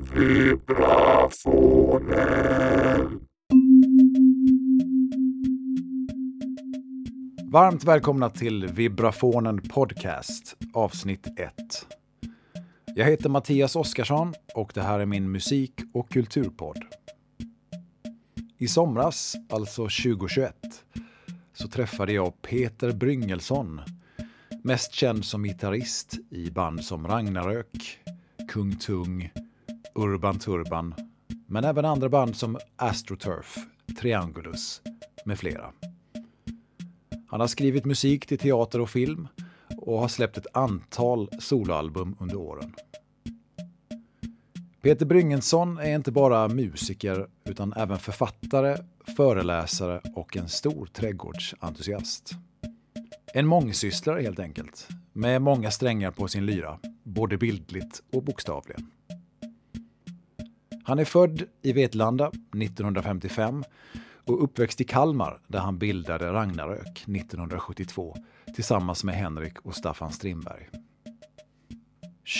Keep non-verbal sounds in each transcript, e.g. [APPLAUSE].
Vibrafonen. Varmt välkomna till Vibrafonen Podcast, avsnitt 1. Jag heter Mattias Oskarsson och det här är min musik och kulturpodd. I somras, alltså 2021, så träffade jag Peter Bryngelsson, mest känd som gitarrist i band som Ragnarök, Kung Tung, Urban Turban, men även andra band som Astroturf, Triangulus med flera. Han har skrivit musik till teater och film och har släppt ett antal soloalbum under åren. Peter Bryngensson är inte bara musiker utan även författare, föreläsare och en stor trädgårdsentusiast. En mångsysslare helt enkelt, med många strängar på sin lyra, både bildligt och bokstavligen. Han är född i Vetlanda 1955 och uppväxt i Kalmar där han bildade Ragnarök 1972 tillsammans med Henrik och Staffan Strindberg.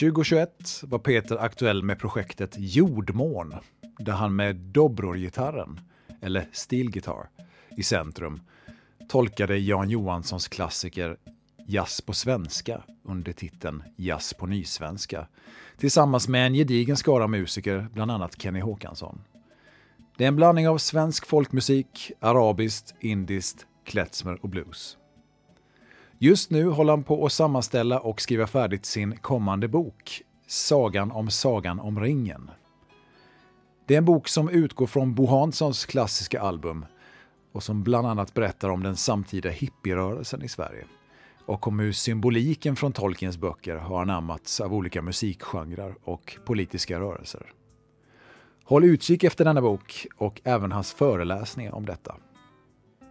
2021 var Peter aktuell med projektet Jordmån där han med Dobror-gitarren, eller Steel Guitar, i centrum tolkade Jan Johanssons klassiker Jazz på svenska under titeln Jazz på nysvenska tillsammans med en gedigen skara musiker, bland annat Kenny Håkansson. Det är en blandning av svensk folkmusik, arabiskt, indiskt, klezmer och blues. Just nu håller han på att sammanställa och skriva färdigt sin kommande bok, Sagan om Sagan om ringen. Det är en bok som utgår från Bo Hanssons klassiska album och som bland annat berättar om den samtida hippierörelsen i Sverige och om hur symboliken från Tolkiens böcker har anammats av olika musikgenrer och politiska rörelser. Håll utkik efter denna bok och även hans föreläsningar om detta.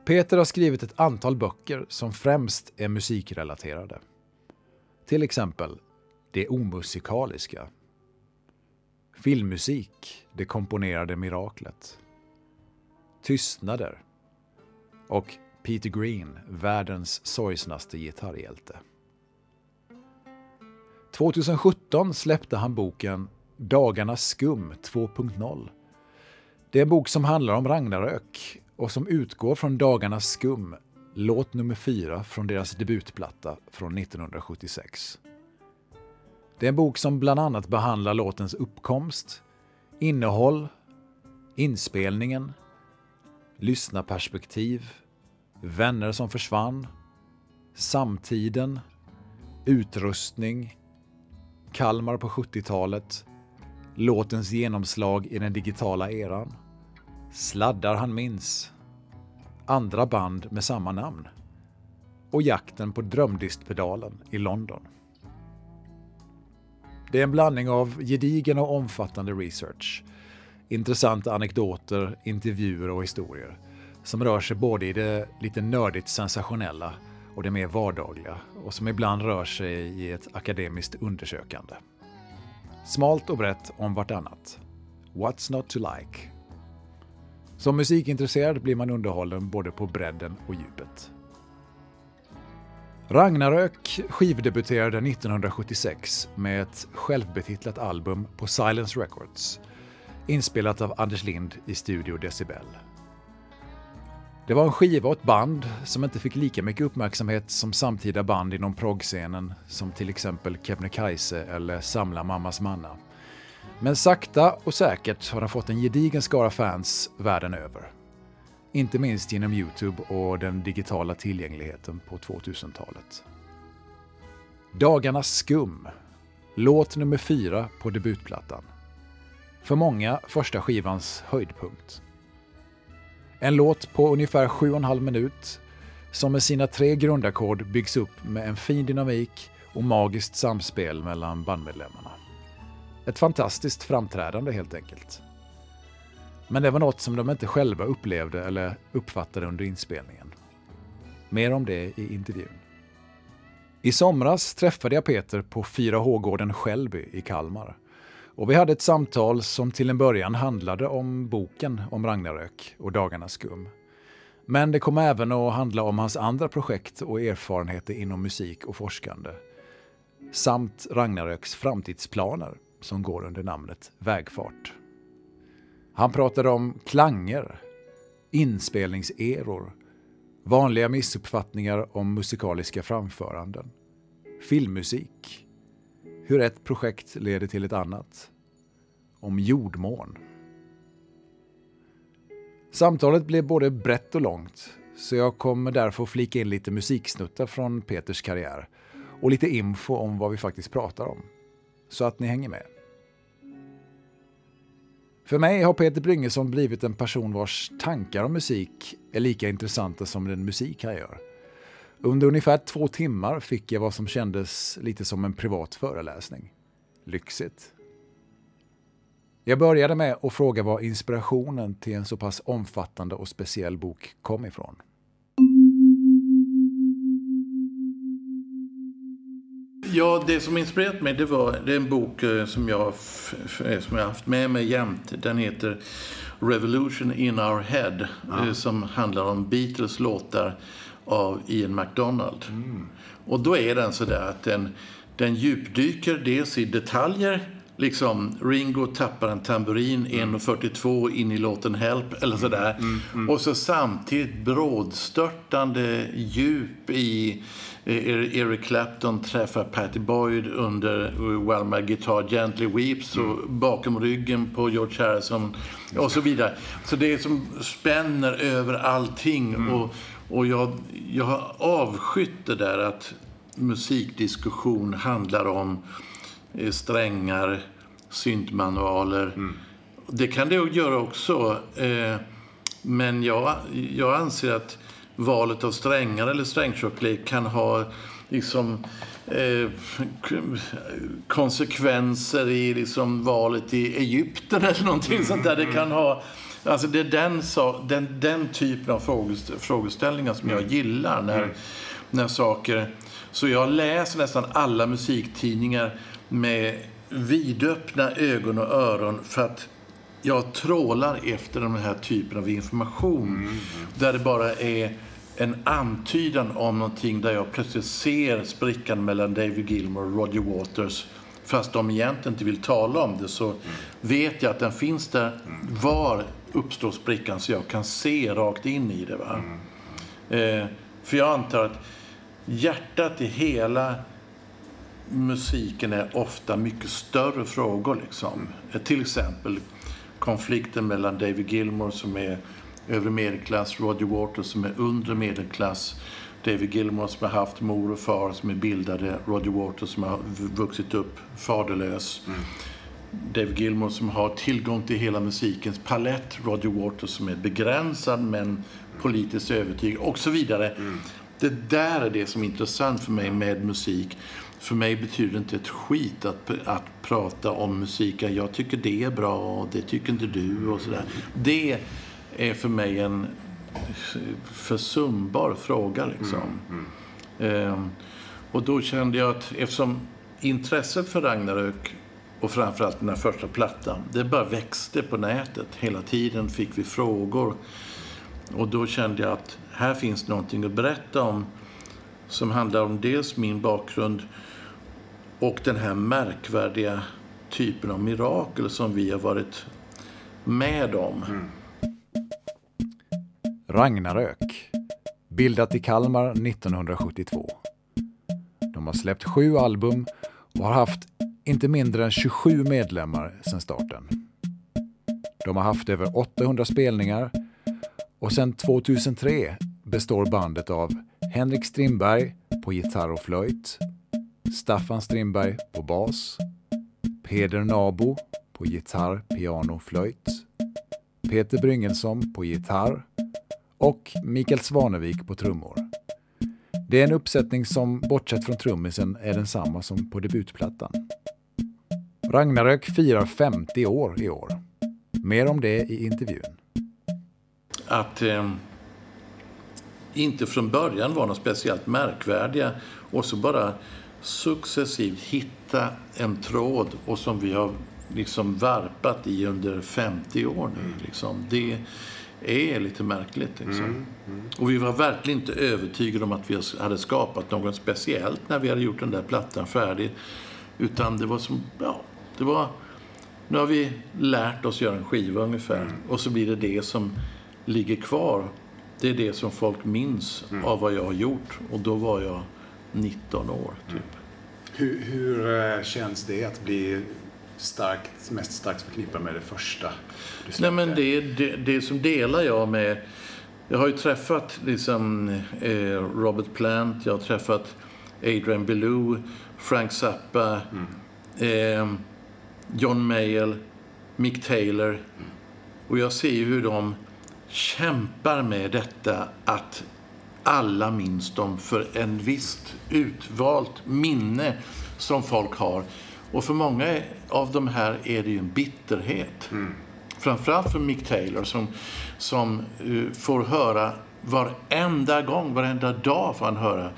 Peter har skrivit ett antal böcker som främst är musikrelaterade. Till exempel Det omusikaliska. Filmmusik, Det komponerade miraklet. Tystnader. Och Peter Green, världens sorgsnaste gitarrhjälte. 2017 släppte han boken Dagarnas skum 2.0. Det är en bok som handlar om Ragnarök och som utgår från Dagarnas skum, låt nummer fyra från deras debutplatta från 1976. Det är en bok som bland annat behandlar låtens uppkomst, innehåll, inspelningen, lyssnarperspektiv, vänner som försvann, samtiden, utrustning, Kalmar på 70-talet, låtens genomslag i den digitala eran, sladdar han minns, andra band med samma namn. Och jakten på drömdistpedalen i London. Det är en blandning av gedigen och omfattande research, intressanta anekdoter, intervjuer och historier som rör sig både i det lite nördigt sensationella och det mer vardagliga och som ibland rör sig i ett akademiskt undersökande. Smalt och brett om vartannat. What's not to like? Som musikintresserad blir man underhållen både på bredden och djupet. Ragnarök skivdebuterade 1976 med ett självbetitlat album på Silence Records, inspelat av Anders Lind i Studio Decibel. Det var en skiva och ett band som inte fick lika mycket uppmärksamhet som samtida band inom proggscenen som till exempel Kebnekaise eller Samla Mammas Manna. Men sakta och säkert har den fått en gedigen skara fans världen över. Inte minst genom Youtube och den digitala tillgängligheten på 2000-talet. Dagarnas skum. Låt nummer fyra på debutplattan. För många första skivans höjdpunkt. En låt på ungefär 7,5 minut som med sina tre grundackord byggs upp med en fin dynamik och magiskt samspel mellan bandmedlemmarna. Ett fantastiskt framträdande helt enkelt. Men det var något som de inte själva upplevde eller uppfattade under inspelningen. Mer om det i intervjun. I somras träffade jag Peter på 4H-gården Skällby i Kalmar och vi hade ett samtal som till en början handlade om boken om Ragnarök och Dagarnas skum. Men det kom även att handla om hans andra projekt och erfarenheter inom musik och forskande. Samt Ragnaröks framtidsplaner som går under namnet Vägfart. Han pratade om klanger, inspelningseror, vanliga missuppfattningar om musikaliska framföranden, filmmusik, hur ett projekt leder till ett annat, om jordmån. Samtalet blev både brett och långt, så jag kommer därför flika in lite musiksnuttar från Peters karriär och lite info om vad vi faktiskt pratar om, så att ni hänger med. För mig har Peter Bryngesson blivit en person vars tankar om musik är lika intressanta som den musik han gör. Under ungefär två timmar fick jag vad som kändes lite som en privat föreläsning. Lyxigt. Jag började med att fråga var inspirationen till en så pass omfattande och speciell bok kom ifrån. Ja, det som inspirerat mig det var det är en bok eh, som jag, som jag haft med mig jämt. Den heter Revolution in our head. Ja. Eh, som handlar om Beatles låtar av Ian MacDonald. Mm. Och då är den sådär att den, den djupdyker dels i detaljer liksom Ringo tappar en tamburin mm. 1.42 in i låten Help eller sådär. Mm, mm. Och så samtidigt brådstörtande djup i Eric Clapton träffar Patty Boyd under While My Guitar Gently Weeps och mm. bakom ryggen på George Harrison och så vidare. Så det är som spänner över allting. Mm. Och, och jag, jag har avskytt det där att musikdiskussion handlar om eh, strängar, syntmanualer. Mm. Det kan det göra också. Eh, men jag, jag anser att valet av strängar eller strängtjocklek kan ha liksom, eh, konsekvenser i liksom valet i Egypten eller någonting sånt där. Det kan ha... Alltså det är den, den, den typen av frågeställningar som jag gillar när, mm. när saker... Så jag läser nästan alla musiktidningar med vidöppna ögon och öron för att jag trålar efter den här typen av information. Mm. Där det bara är en antydan om någonting där jag plötsligt ser sprickan mellan David Gilmour och Roger Waters. Fast de egentligen inte vill tala om det så mm. vet jag att den finns där. Mm. Var uppstår sprickan så jag kan se rakt in i det. Va? Mm. Eh, för jag antar att hjärtat i hela musiken är ofta mycket större frågor. Liksom. Eh, till exempel konflikten mellan David Gilmour som är övre medelklass, Roger Waters som är undre medelklass, David Gilmour som har haft mor och far som är bildade, Roger Waters som har vuxit upp faderlös. Mm. David Gilmour som har tillgång till hela musikens palett, Roger Waters som är begränsad men politiskt övertygad och så vidare. Mm. Det där är det som är intressant för mig med musik. För mig betyder det inte ett skit att, att prata om musik. Jag tycker det är bra och det tycker inte du och sådär. Det är för mig en försumbar fråga liksom. Mm, mm. Ehm, och då kände jag att eftersom intresset för Ragnarök och framförallt den här första plattan, det bara växte på nätet. Hela tiden fick vi frågor. Och då kände jag att här finns någonting att berätta om som handlar om dels min bakgrund och den här märkvärdiga typen av mirakel som vi har varit med om. Mm. Ragnarök, bildat i Kalmar 1972. De har släppt sju album och har haft inte mindre än 27 medlemmar sedan starten. De har haft över 800 spelningar och sedan 2003 består bandet av Henrik Strindberg på gitarr och flöjt, Staffan Strindberg på bas, Peder Nabo på gitarr, piano, och flöjt, Peter Bryngelsson på gitarr och Mikael Svanevik på trummor. Det är en uppsättning som, bortsett från trummisen, är densamma som på debutplattan. Ragnarök firar 50 år i år. Mer om det i intervjun. Att eh, inte från början var något speciellt märkvärdiga och så bara successivt hitta en tråd och som vi har liksom varpat i under 50 år nu. Liksom. Det är lite märkligt. Liksom. Mm, mm. Och vi var verkligen inte övertygade om att vi hade skapat något speciellt när vi hade gjort den där plattan färdig. Utan det var som, ja, Det var, nu har vi lärt oss göra en skiva ungefär. Och så blir det det som ligger kvar. Det är det som folk minns av vad jag har gjort. Och då var jag 19 år, typ. Hur, hur eh, känns det att bli starkt, mest starkt förknippad med det första du Nej, men släppte? det, det, det som delar jag med... Jag har ju träffat liksom, eh, Robert Plant, jag har träffat Adrian Belew, Frank Zappa, eh, John Mayall, Mick Taylor. Och jag ser ju hur de kämpar med detta att alla minns dem för en visst utvalt minne som folk har. Och för många av de här är det ju en bitterhet. Framförallt för Mick Taylor som, som eh, får höra varenda gång, varenda dag får han höra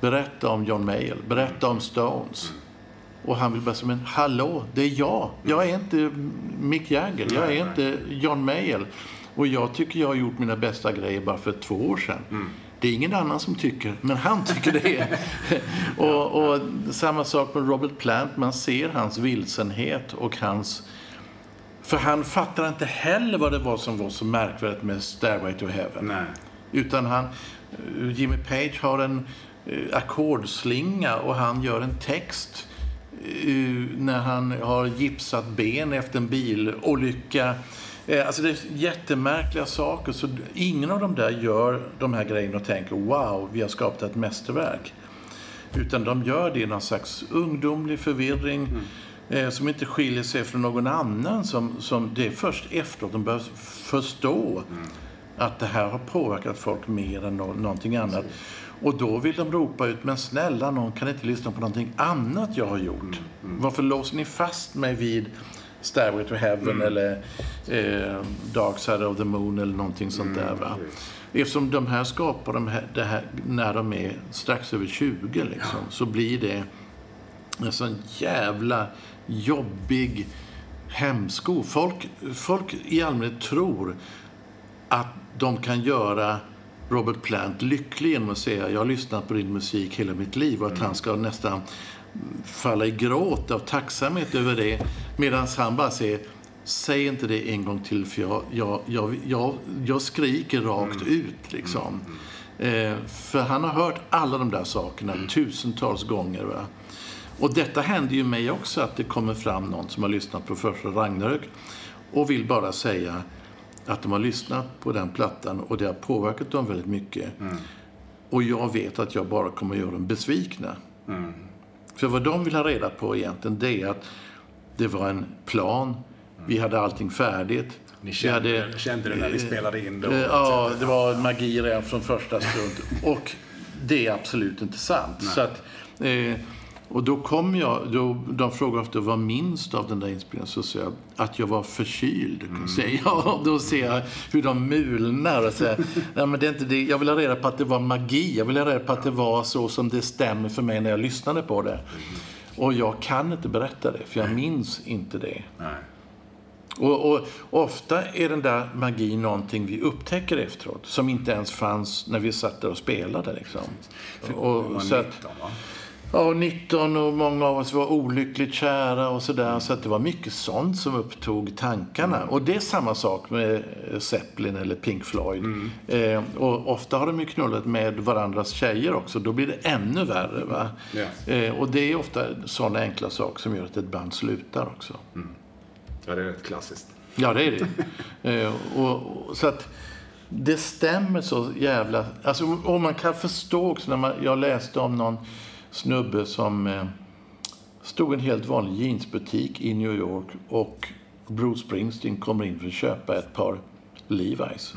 berätta om John Mayall, berätta om Stones. Och han vill bara säga, men hallå, det är jag. Jag är inte Mick Jagger, jag är inte John Mayall. Och jag tycker jag har gjort mina bästa grejer bara för två år sedan. Det är ingen annan som tycker, men han tycker det. [LAUGHS] och, och samma sak med Robert Plant, man ser hans vilsenhet och hans... För han fattar inte heller vad det var som var så märkvärdigt med Stairway to Heaven. Nej. Utan han, eh, Jimmy Page har en eh, ackordslinga och han gör en text när han har gipsat ben efter en bilolycka. Eh, Alltså det är jättemärkliga saker. Så ingen av dem där gör de här grejerna och tänker wow, vi har skapat ett mästerverk. Utan de gör det i någon slags ungdomlig förvirring eh, som inte skiljer sig från någon annan. Som, som det är först efteråt de börjar förstå att det här har påverkat folk mer än nå- någonting annat. Och då vill de ropa ut, men snälla någon kan inte lyssna på någonting annat jag har gjort. Varför låser ni fast mig vid Stairway to Heaven eller eh, Dark Side of the Moon eller någonting sånt där. Va? Eftersom de här skapar de här, det här när de är strax över 20 liksom, så blir det en sån jävla jobbig hämsko. Folk, folk i allmänhet tror att de kan göra Robert Plant lycklig genom att säga jag har lyssnat på din musik hela mitt liv och att han ska nästan falla i gråt av tacksamhet över det medan han bara säger Säg inte det en gång till för jag, jag, jag, jag, jag skriker rakt ut liksom. Eh, för han har hört alla de där sakerna tusentals gånger. Va? Och detta händer ju mig också, att det kommer fram någon som har lyssnat på första Ragnarök och vill bara säga att de har lyssnat på den plattan och det har påverkat dem väldigt mycket. Och jag vet att jag bara kommer att göra dem besvikna. För vad de vill ha reda på egentligen, det är att det var en plan, vi hade allting färdigt. Ni Vi kände, hade- kände det när ni spelade in det? Eh, Ja, det var magi redan från första stund. [LAUGHS] Och det är absolut inte sant. Så att, eh, och då kom jag, då, de frågade ofta vad minns du av den där inspelningen? Så sa jag att jag var förkyld. Säger jag. Och då ser jag hur de mulnar och säger, Nej, men det är inte det. jag vill ha reda på att det var magi. Jag vill ha reda på att det var så som det stämmer för mig när jag lyssnade på det. Och jag kan inte berätta det, för jag minns inte det. Nej. Och, och ofta är den där magin någonting vi upptäcker efteråt, som inte ens fanns när vi satt där och spelade. Liksom. Var Och, så att, 19, va? Ja, 19 och många av oss var olyckligt kära och sådär. Så att det var mycket sånt som upptog tankarna. Och det är samma sak med Zeppelin eller Pink Floyd. Eh, och ofta har de ju knullat med varandras tjejer också. Då blir det ännu värre. Va? Ja. Eh, och det är ofta sådana enkla saker som gör att ett band slutar också. Ja, det är rätt klassiskt. Ja, det är det. eh, och, och, så att det stämmer så jävla... Alltså, och man kan förstå också när man, jag läste om någon snubbe som eh, stod i en helt vanlig jeansbutik i New York och Bruce Springsteen kommer in för att köpa ett par Levi's.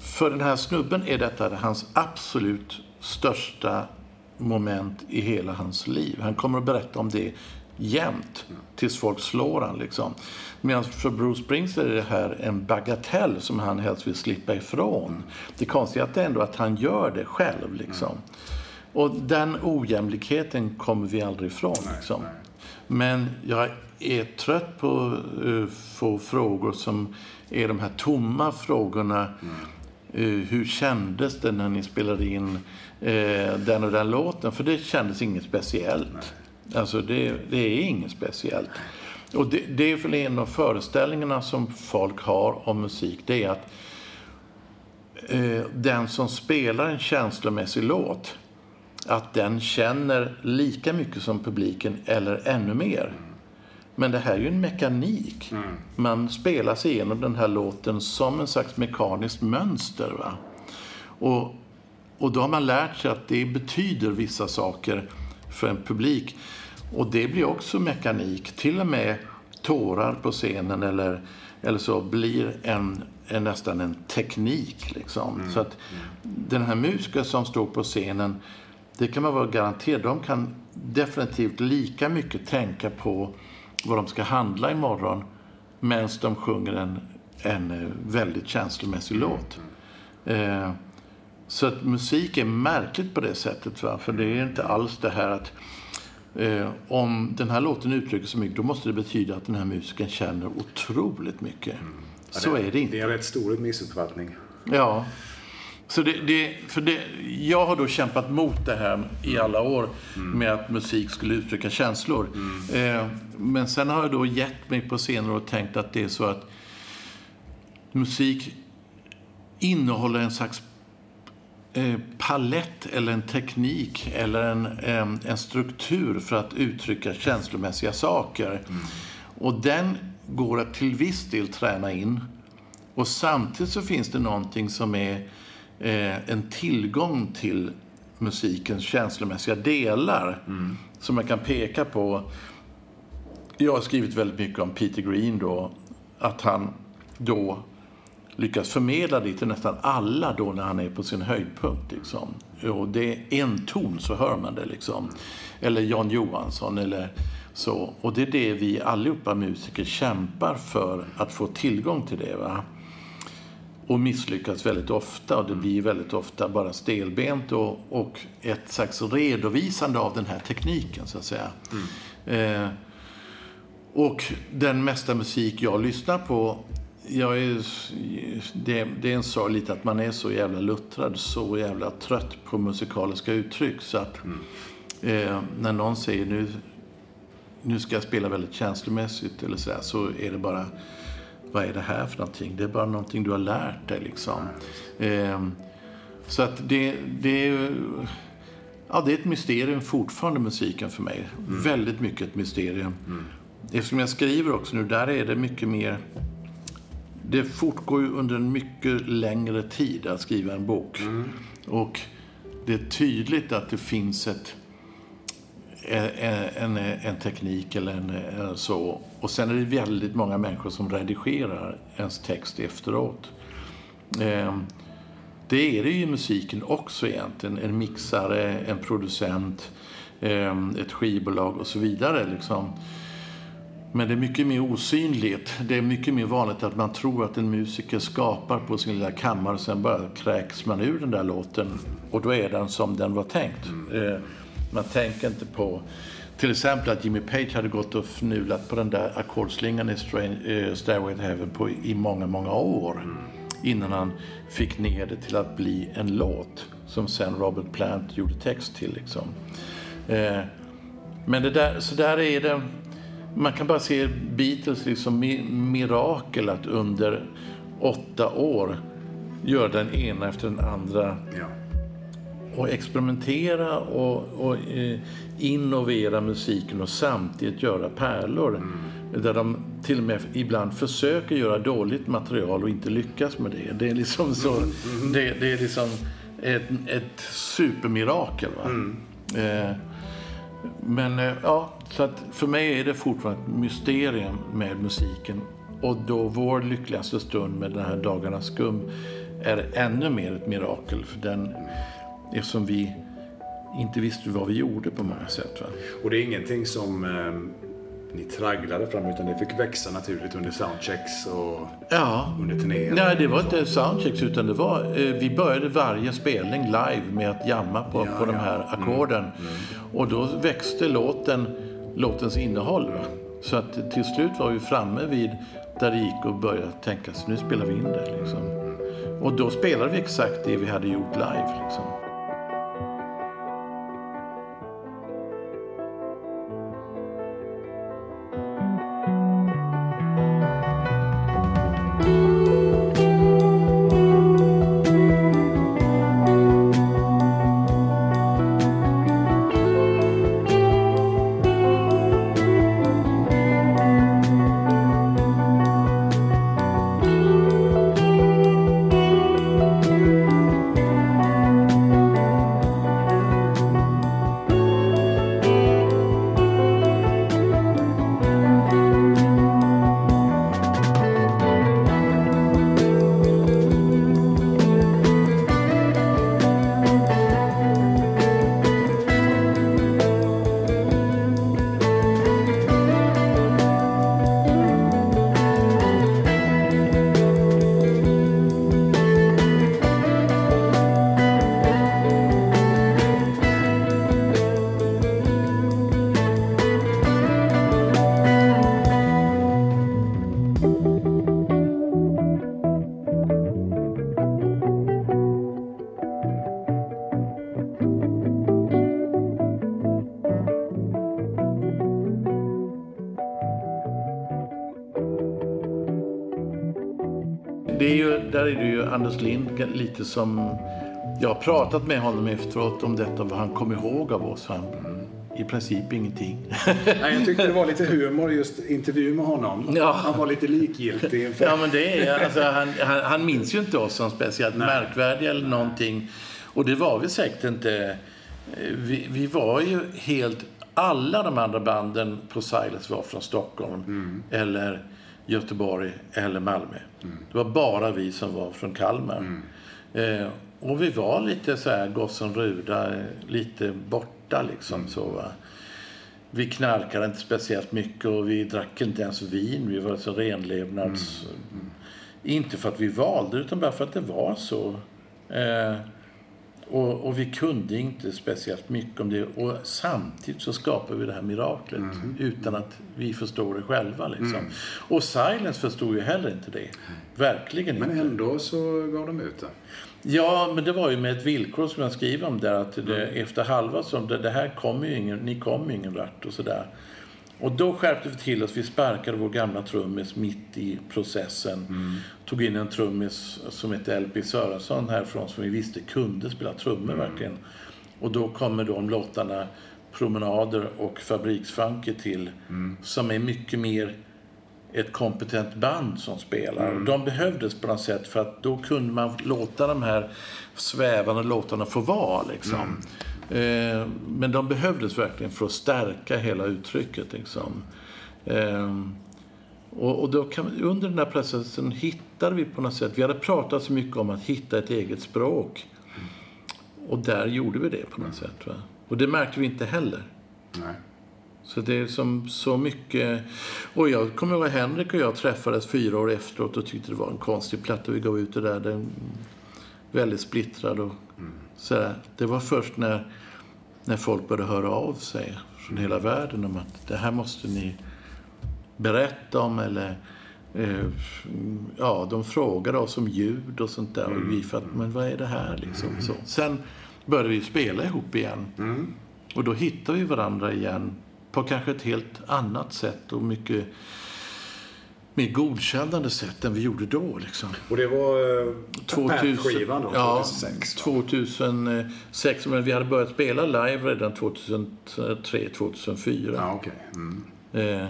För den här snubben är detta hans absolut största moment i hela hans liv. Han kommer att berätta om det jämt tills folk slår han liksom. Medan för Bruce Springsteen är det här en bagatell som han helst vill slippa ifrån. Det konstiga är ändå att han gör det själv liksom. Och den ojämlikheten kommer vi aldrig ifrån liksom. Men jag är trött på att få frågor som är de här tomma frågorna. Eh, hur kändes det när ni spelade in eh, den och den låten? För det kändes inget speciellt. Alltså det, det är inget speciellt. Och det, det är väl en av föreställningarna som folk har om musik. Det är att eh, den som spelar en känslomässig låt, att den känner lika mycket som publiken eller ännu mer. Men det här är ju en mekanik. Mm. Man spelar sig igenom den här låten som en slags mekaniskt mönster. Va? Och, och då har man lärt sig att det betyder vissa saker för en publik. Och det blir också mekanik. Till och med tårar på scenen eller, eller så blir en, en nästan en teknik. Liksom. Mm. Så att den här musikern som står på scenen, det kan man vara garanterad, de kan definitivt lika mycket tänka på vad de ska handla imorgon medan de sjunger en, en eh, väldigt känslomässig mm. låt. Eh, så att musik är märkligt på det sättet. Va? För det är inte alls det här att eh, om den här låten uttrycker så mycket, då måste det betyda att den här musikern känner otroligt mycket. Mm. Ja, så det, är det inte. Det är en rätt stor missuppfattning. Ja. Så det, det, för det, jag har då kämpat mot det här i alla år mm. med att musik skulle uttrycka känslor. Mm. Eh, men sen har jag då gett mig på scener och tänkt att det är så att musik innehåller en slags eh, palett eller en teknik eller en, en, en, struktur för att uttrycka känslomässiga saker. Mm. Och den går att till viss del träna in. Och samtidigt så finns det någonting som är eh, en tillgång till musikens känslomässiga delar mm. som man kan peka på. Jag har skrivit väldigt mycket om Peter Green då, att han då lyckas förmedla det till nästan alla då när han är på sin höjdpunkt. Liksom. Och det är en ton så hör man det liksom. Eller Jan Johansson eller så. Och det är det vi allihopa musiker kämpar för att få tillgång till det. Va? Och misslyckas väldigt ofta. Och det blir väldigt ofta bara stelbent och, och ett slags redovisande av den här tekniken, så att säga. Mm. Eh, och den mesta musik jag lyssnar på, jag är, det, det är en sorg lite att man är så jävla luttrad, så jävla trött på musikaliska uttryck. Så att mm. eh, när någon säger nu, nu ska jag spela väldigt känslomässigt eller så, här, så är det bara vad är det här för någonting? Det är bara någonting du har lärt dig liksom. Eh, så att det, det är Ja, det är ett mysterium fortfarande, musiken för mig. Mm. Väldigt mycket ett mysterium. Mm. Eftersom jag skriver också nu, där är det mycket mer... Det fortgår ju under en mycket längre tid att skriva en bok. Mm. Och det är tydligt att det finns ett en, en, teknik eller en, så. Och sen är det väldigt många människor som redigerar ens text efteråt. Eh, det är det ju i musiken också egentligen. En mixare, en producent, eh, ett skivbolag och så vidare. Liksom. Men det är mycket mer osynligt. Det är mycket mer vanligt att man tror att en musiker skapar på sin lilla kammare och sen bara kräks man ur den där låten och då är den som den var tänkt. Mm. Eh, man tänker inte på till exempel att Jimmy Page hade gått och fnulat på den där ackordslingan i eh, Stairway to Heaven på, i många, många år. Mm. Innan han fick ner det till att bli en låt som sen Robert Plant gjorde text till. Liksom. Eh, men det där, så där är det. Man kan bara se Beatles liksom mirakel att under åtta år göra den ena efter den andra ja och experimentera och, och eh, innovera musiken och samtidigt göra pärlor. Mm. Där de till och med ibland försöker göra dåligt material och inte lyckas med det. Det är liksom så, mm. mm. det, det, är liksom ett, ett supermirakel. Va? Mm. Eh, men eh, ja, så att för mig är det fortfarande ett mysterium med musiken. Och då vår lyckligaste stund med den här Dagarnas skum är ännu mer ett mirakel. För den, Eftersom vi inte visste vad vi gjorde på många sätt. Va? Och det är ingenting som eh, ni tragglade fram utan det fick växa naturligt under soundchecks och ja. under turnéer? Nej, det var inte soundchecks utan det var, eh, vi började varje spelning live med att jamma på, ja, på de här ja. ackorden. Mm. Mm. Och då växte låten, låtens innehåll. Va? Så att till slut var vi framme vid där det gick att börja tänka, så nu spelar vi in det. Liksom. Mm. Och då spelade vi exakt det vi hade gjort live. Liksom. Som... Jag har pratat med honom efteråt om detta, vad han kom ihåg av oss. Han, I princip ingenting. [LAUGHS] Nej, jag tyckte det var lite humor just intervju med honom. Ja. Han var lite likgiltig. inför- Ja, men det är, alltså, han, han, han minns ju inte oss som speciellt märkvärdiga eller någonting. Och det var vi säkert inte. Eh, Vi, vi var ju helt... Alla de andra banden på Silas var från Stockholm eller Göteborg eller Malmö. Det var bara vi som var från Kalmar. Eh, och vi var lite så här gossen Ruda, lite borta liksom så va. Vi knarkade inte speciellt mycket och vi drack inte ens vin. Vi var så renlevnads... Inte för att vi valde utan bara för att det var så. Eh, och, och vi kunde inte speciellt mycket om det. Och samtidigt så skapade vi det här miraklet utan att vi förstod det själva. Liksom. Och Silence förstod ju heller inte det. Verkligen Men inte. ändå så gav de ut det. Ja, men det var ju med ett villkor som jag skriver om där att det, efter halva som det, det här kommer ju ingen, ni kommer ju ingen vart och sådär. Och då skärpte vi till oss. Vi sparkade vår gamla trummis mitt i processen. Tog in en trummis som hette LP Sörensson härifrån som vi visste kunde spela trummor verkligen. Och då kommer de låtarna Promenader och Fabriksfunky till som är mycket mer ett kompetent band som spelar. De behövdes på något sätt för att då kunde man låta de här svävande låtarna få vara. Liksom. Eh, men de behövdes verkligen för att stärka hela uttrycket. Liksom. Eh, och, och då kan, under den där processen hittade vi på något sätt, vi hade pratat så mycket om att hitta ett eget språk. Och där gjorde vi det på något sätt. Va? Och det märkte vi inte heller. Nej. Så det är som så mycket... Och jag kommer ihåg att Henrik och jag träffades fyra år efteråt och tyckte det var en konstig platta vi gav ut det där. Den väldigt splittrad och sådär. Det var först när, när folk började höra av sig från hela världen om att det här måste ni berätta om eller eh, ja, de frågade oss om ljud och sånt där. Och vi för att, men vad är det här liksom? Så. Sen började vi spela ihop igen. Och då hittar vi varandra igen på kanske ett helt annat sätt och mycket mer godkännande sätt än vi gjorde då. Liksom. Och det var eh, 2000, Pat-skivan då, ja, 2006? va? 2006. Men vi hade börjat spela live redan 2003, 2004. Ja, okej. Mm. Eh,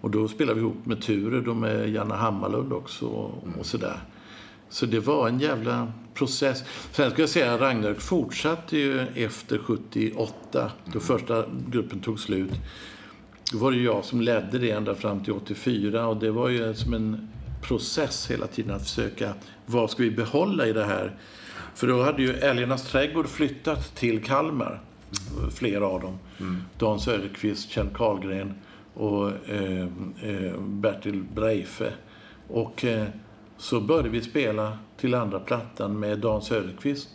och då spelade vi ihop med Ture och med Janne Hammarlund också och, och sådär. Så det var en jävla process. Sen ska jag säga att Ragnarök fortsatte ju efter 78, då första gruppen tog slut. Då var det jag som ledde det ända fram till 84 och det var ju som en process hela tiden att försöka, vad ska vi behålla i det här? För då hade ju Älgarnas trädgård flyttat till Kalmar, flera av dem. Dan Söderqvist, Kjell Karlgren och eh, eh, Bertil Breife. Och eh, så började vi spela till andra plattan med Dan Söderqvist.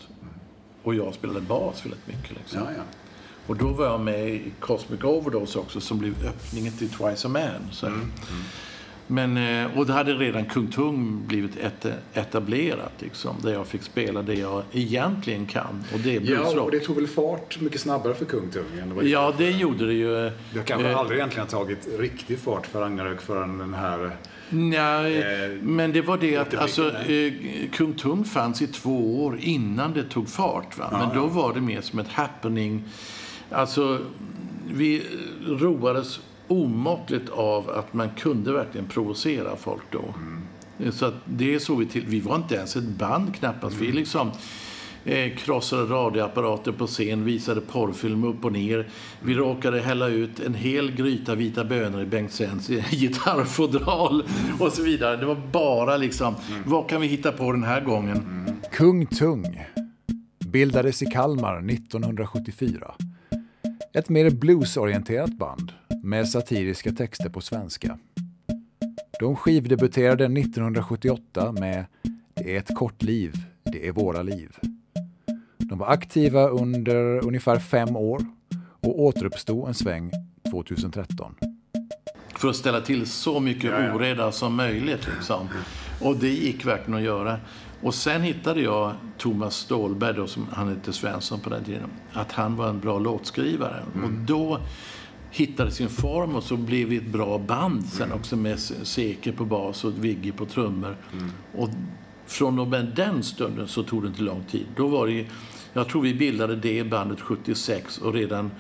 Och jag spelade bas väldigt mycket. Liksom. Ja, ja. Och då var jag med i Cosmic Overdose också som blev öppningen till Twice a Man. Så. Men, eh, och det hade redan Kung Tung blivit et etablerat liksom, där jag fick spela det jag egentligen kan. Och det är Ja, och det tog väl fart mycket snabbare för Kung Tung än vad det Ja, det gjorde det ju. Det kanske Eh, aldrig egentligen tagit riktig fart för Ragnarök förrän den här... Nej, Eh, men det var det att alltså, eh, Kung Tung fanns i två år innan det tog fart. Va? Men då var det mer som ett happening. Alltså, vi roades omåttligt av att man kunde verkligen provocera folk då. Så att det såg vi till. Vi var inte ens ett band knappast. Vi liksom eh, krossade radioapparater på scen, visade porrfilm upp och ner. Vi råkade hälla ut en hel gryta vita bönor i Bengt Svens [LAUGHS] gitarrfodral och så vidare. Det var bara liksom, vad kan vi hitta på den här gången? Kung Tung bildades i Kalmar 1974. Ett mer bluesorienterat band med satiriska texter på svenska. De skivdebuterade 1978 med Det är ett kort liv, det är våra liv. De var aktiva under ungefär fem år och återuppstod en sväng 2013. För att ställa till så mycket oreda som möjligt. Liksom. Och det gick verkligen att göra. Och sen hittade jag Thomas Stålberg, då, som han hette Svensson på den tiden, att han var en bra låtskrivare. Och då hittade sin form och så blev vi ett bra band sen också med Seke på bas och Vigge på trummor. Och från och med den stunden så tog det inte lång tid. Då var det, jag tror vi bildade det bandet 76 och redan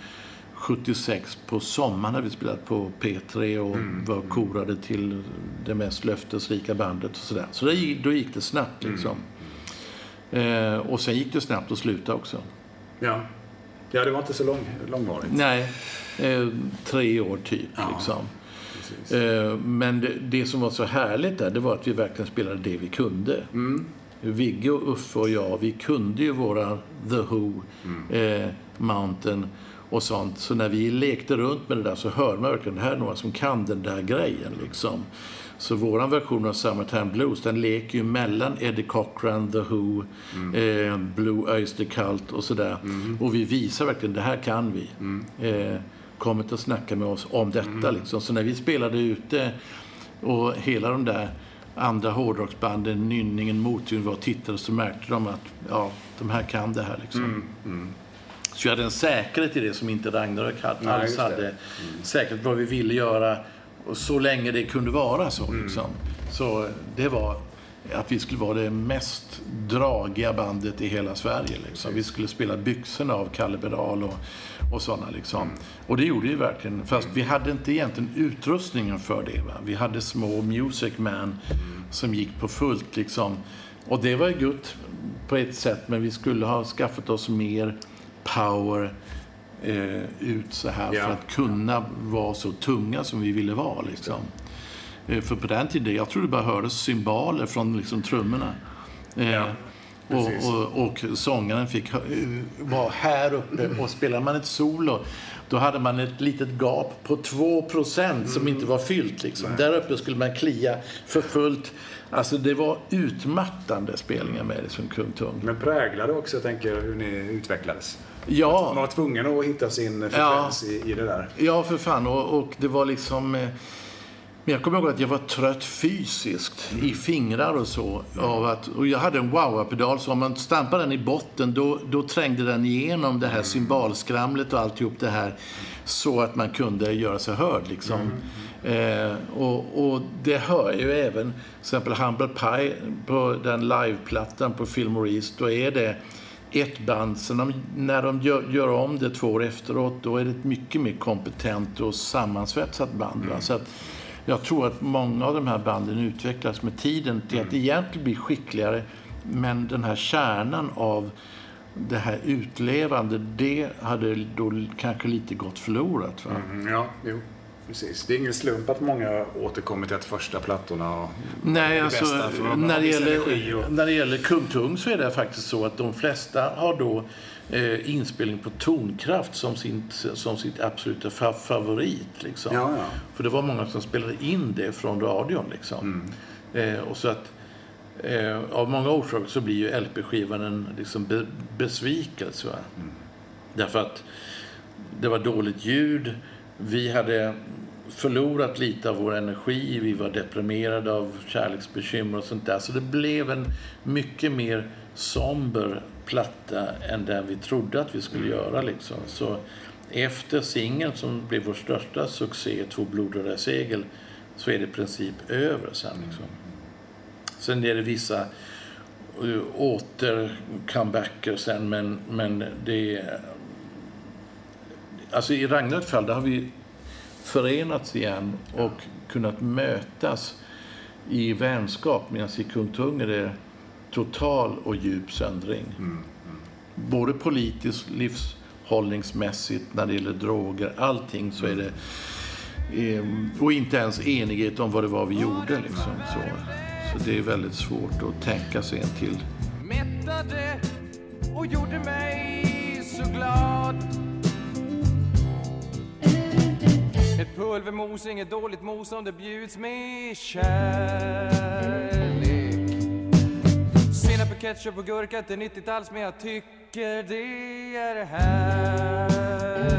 76 på sommaren hade vi spelat på P3 och var korade till det mest löftesrika bandet och sådär. Så det, då gick det snabbt liksom. Eh, och sen gick det snabbt att sluta också. Ja. ja, det var inte så lång, långvarigt. Nej, eh, tre år typ. Liksom. Precis. Eh, men det, det som var så härligt där, det var att vi verkligen spelade det vi kunde. Vigge och Uffe och jag, vi kunde ju våra The Who, eh, Mountain och sånt. Så när vi lekte runt med det där så hörde man verkligen, det här är några som kan den där grejen liksom. Så våran version av Summertime Blues, den leker ju mellan Eddie Cochran, The Who, eh, Blue Oyster Cult och sådär. Och vi visar verkligen, det här kan vi. Eh, kom inte och snacka med oss om detta liksom. Så när vi spelade ute och hela de där andra hårdrocksbanden, Nynningen, Motljud var och tittade så märkte de att ja, de här kan det här liksom. Så vi hade en säkerhet i det som inte Ragnarök hade, Nej, alls hade. Säkerhet vad vi ville göra och så länge det kunde vara så. Mm. Liksom. Så det var att vi skulle vara det mest dragiga bandet i hela Sverige. Liksom. Vi skulle spela byxorna av Kalle Bedal och, och sådana. Liksom. Och det gjorde vi verkligen. Fast vi hade inte egentligen utrustningen för det. Va? Vi hade små Music Man som gick på fullt. Liksom. Och det var ju gott på ett sätt, men vi skulle ha skaffat oss mer power eh, ut så här Ja. för att kunna vara så tunga som vi ville vara. Liksom. Eh, för på den tiden, jag tror det bara hördes cymbaler från liksom, trummorna. Eh, Ja, precis. och, och, och sångaren fick vara här uppe och spelar man ett solo då hade man ett litet gap på 2% som inte var fyllt. Liksom. Där uppe skulle man klia för fullt. Alltså det var utmattande spelningar med det som Kung Tung. Men präglade också, jag tänker, hur ni utvecklades. Man Ja, var tvungen att hitta sin frekvens i, i det där. ja för fan. Och, och det var liksom... Eh, men jag kommer ihåg att jag var trött fysiskt i fingrar och så. Av att, och jag hade en wah-pedal så om man stampade den i botten då, då trängde den igenom det här cymbalskramlet och alltihop det här. Så att man kunde göra sig hörd liksom. Eh, och, och det hör ju även, till exempel Humble Pie på den liveplattan på Fillmore East. Då är det ett band. Sen de, när de gör, gör om det två år efteråt, då är det ett mycket mer kompetent och sammansvetsat band. Va? Så att jag tror att många av de här banden utvecklas med tiden till att egentligen bli skickligare. Men den här kärnan av det här utlevande, det hade då kanske lite gått förlorat. Va? Mm, ja, jo. Precis. Det är ingen slump att många återkommer till att första plattorna och Nej, det alltså, bästa för när, det gäller, och- när det gäller Kung Tung så är det faktiskt så att de flesta har då eh, inspelning på tonkraft som, sin, som sitt absoluta fa favorit. Liksom. Ja, ja. För det var många som spelade in det från radion. Liksom. Mm. Eh, och så att, eh, av många orsaker så blir ju LP-skivan en liksom, be besvikelse. Mm. Därför att det var dåligt ljud. Vi hade förlorat lite av vår energi. Vi var deprimerade av kärleksbekymmer och sånt där. Så det blev en mycket mer somber platta än den vi trodde att vi skulle göra. Liksom. Så efter singeln som blev vår största succé, Två blodröda segel, så är det i princip över sen. Liksom. Sen är det vissa uh, åter-comebacker sen, men, men det är... Alltså i Ragnaröks fall, där har vi förenats igen och kunnat mötas i vänskap. Medan i Kung Tung är det total och djup söndring. Både politiskt, livshållningsmässigt, när det gäller droger, allting så är det... eh, Och inte ens enighet om vad det var vi gjorde. Liksom, så. så det är väldigt svårt att tänka sig en till. mättade och gjorde mig så glad. Ett pulvermos, inget dåligt mos om det bjuds med kärlek. Ketchup och gurka, inte nyttigt alls men jag tycker det är här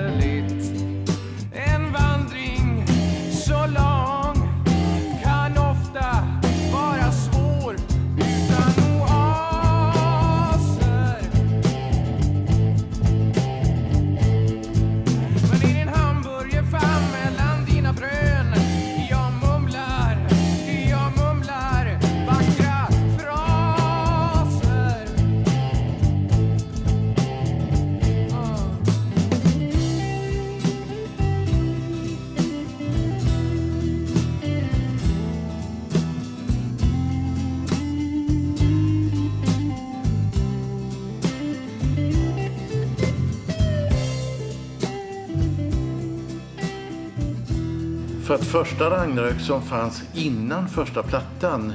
första Ragnarök som fanns innan första plattan,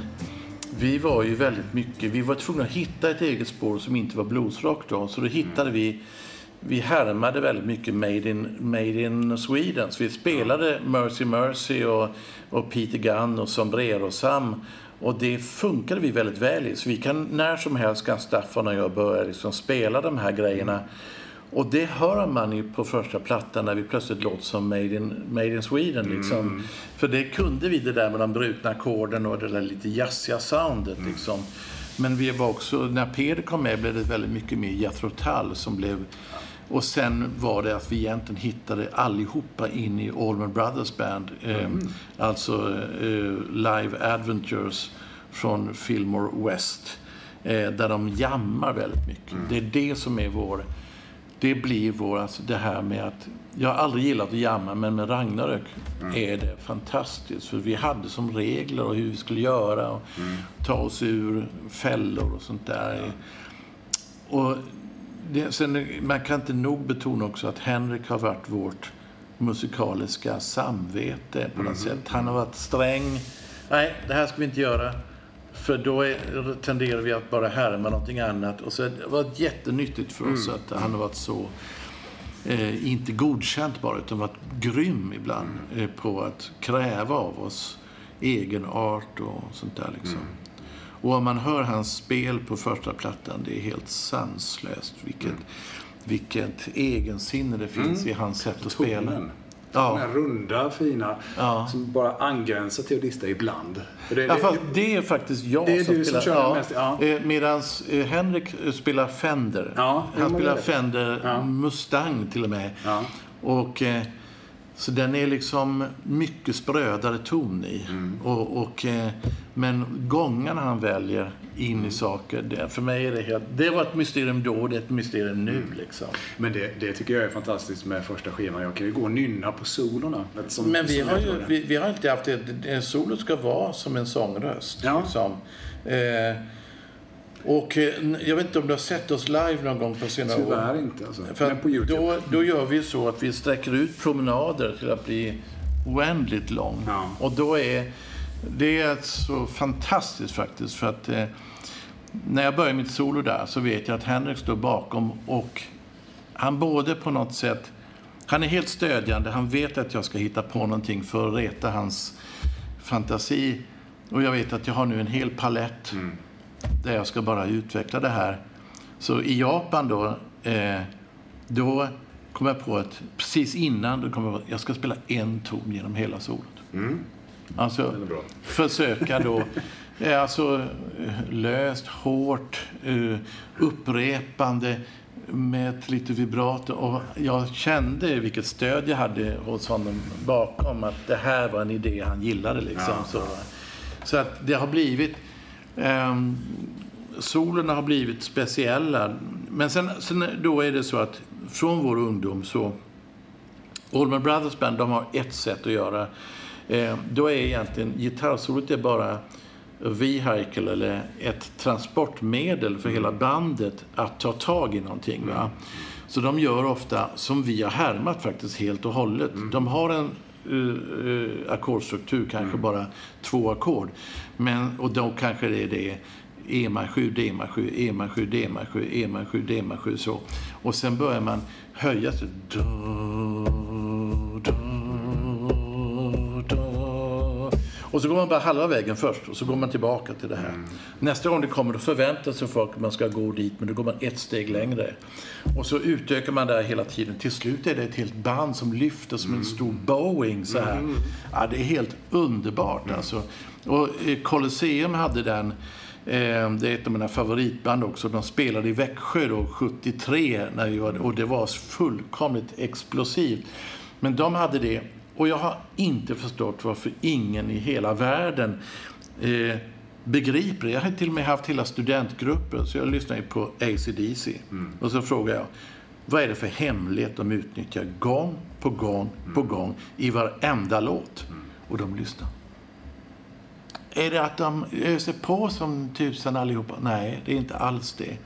vi var ju väldigt mycket, vi var tvungna att hitta ett eget spår som inte var bluesrock då. Så då hittade vi, vi härmade väldigt mycket Made in, Made in Sweden. Så vi spelade Mercy Mercy och, och Peter Gunn och Sombrero Sam. Och det funkade vi väldigt väl i. Så vi kan när som helst kan Staffan och jag börja liksom spela de här grejerna. Och det hör man ju på första plattan när vi plötsligt låter som Made in, Made in Sweden. Liksom. För det kunde vi, det där med de brutna ackorden och det där lite jazziga soundet. Liksom. Men vi var också, när Peder kom med blev det väldigt mycket mer Jethro Tull som blev... Och sen var det att vi egentligen hittade allihopa in i Allman Brothers Band. Eh, alltså eh, Live Adventures från Fillmore West. Eh, där de jammar väldigt mycket. Det är det som är vår... Det blir vår, alltså det här med att... Jag har aldrig gillat att jamma, men med Ragnarök är det fantastiskt. För vi hade som regler och hur vi skulle göra och ta oss ur fällor och sånt där. Och det, sen, man kan inte nog betona också att Henrik har varit vårt musikaliska samvete på något sätt. Han har varit sträng. Nej, det här ska vi inte göra. För då är, tenderar vi att bara härma någonting annat. Och så det har varit jättenyttigt för oss att han har varit så, eh, inte godkänt bara, utan varit grym ibland eh, på att kräva av oss egen art och sånt där liksom. Och om man hör hans spel på första plattan, det är helt sanslöst. Vilket, vilket egensinne det finns i hans sätt att spela. Ja. Den här runda, fina, Ja. som bara angränsar till att lista ibland. Det, Ja, fast det är faktiskt jag Det är som du som spelar. kör mest, ja. Eh, Medan Henrik eh, spelar Fender. Ja, Han spelar. Fender Ja. Mustang till och med. Ja. Och, eh, så den är liksom mycket sprödare ton i. Mm. Och, och, eh, men gångarna han väljer in i saker, det, för mig är det helt... Det var ett mysterium då, det är ett mysterium nu Mm. liksom. Men det, det tycker jag är fantastiskt med första skivan. Jag kan ju gå och nynna på solorna. Som, Men vi har ju vi, vi har alltid haft det. En solo ska vara som en sångröst. Ja. Liksom. Eh, och eh, jag vet inte om du har sett oss live någon gång på senare år? Tyvärr inte. Alltså. För Men på Youtube. då, då gör vi så att vi sträcker ut promenader till att bli oändligt lång. Ja. Och då är det är så fantastiskt faktiskt. För att eh, när jag börjar mitt solo där så vet jag att Henrik står bakom och han både på något sätt han är helt stödjande. Han vet att jag ska hitta på någonting för att reta hans fantasi. Och jag vet att jag har nu en hel palett där jag ska bara utveckla det här. Så i Japan då, eh, då kom jag på att precis innan då kom jag på att jag ska spela en ton genom hela solot. Alltså är bra. försöka då, [LAUGHS] eh, alltså löst, hårt, eh, upprepande med ett lite vibrato. Och jag kände vilket stöd jag hade hos honom bakom. Att det här var en idé han gillade. Liksom. Så, så att det har blivit... ehm, solerna har blivit speciella. Men sen, sen då är det så att från vår ungdom så... Allman Brothers Band, de har ett sätt att göra. Eh, då är egentligen gitarrsolot är bara vehicle eller ett transportmedel för hela bandet att ta tag i någonting. Va? Så de gör ofta, som vi har härmat faktiskt helt och hållet. De har en uh, uh, ackordstruktur, kanske bara två ackord. Men, och då kanske det är det E-7, D-7, E-7, D-7, E-7, D-7 så. Och sen börjar man höja sig. Da, da, da. Och så går man bara halva vägen först och så går man tillbaka till det här. Nästa gång det kommer då förväntar sig folk att man ska gå dit men då går man ett steg längre. Och så utökar man det här hela tiden. Till slut är det ett helt band som lyfter som en stor Boeing så här. Ja, det är helt underbart alltså. Och eh, Colosseum hade den Eh, Det är ett av mina favoritband också. De spelade i Växjö då, 73 när vi var, och det var fullkomligt explosivt. Men de hade det. Och jag har inte förstått varför ingen i hela världen eh, begriper det. Jag har till och med haft hela studentgrupper, så jag lyssnar ju på AC/DC. Och så frågar jag, vad är det för hemlighet de utnyttjar gång på gång på gång i varenda låt? Och de lyssnar. Är det att de öser på som tusan allihopa? Nej, det är inte alls det.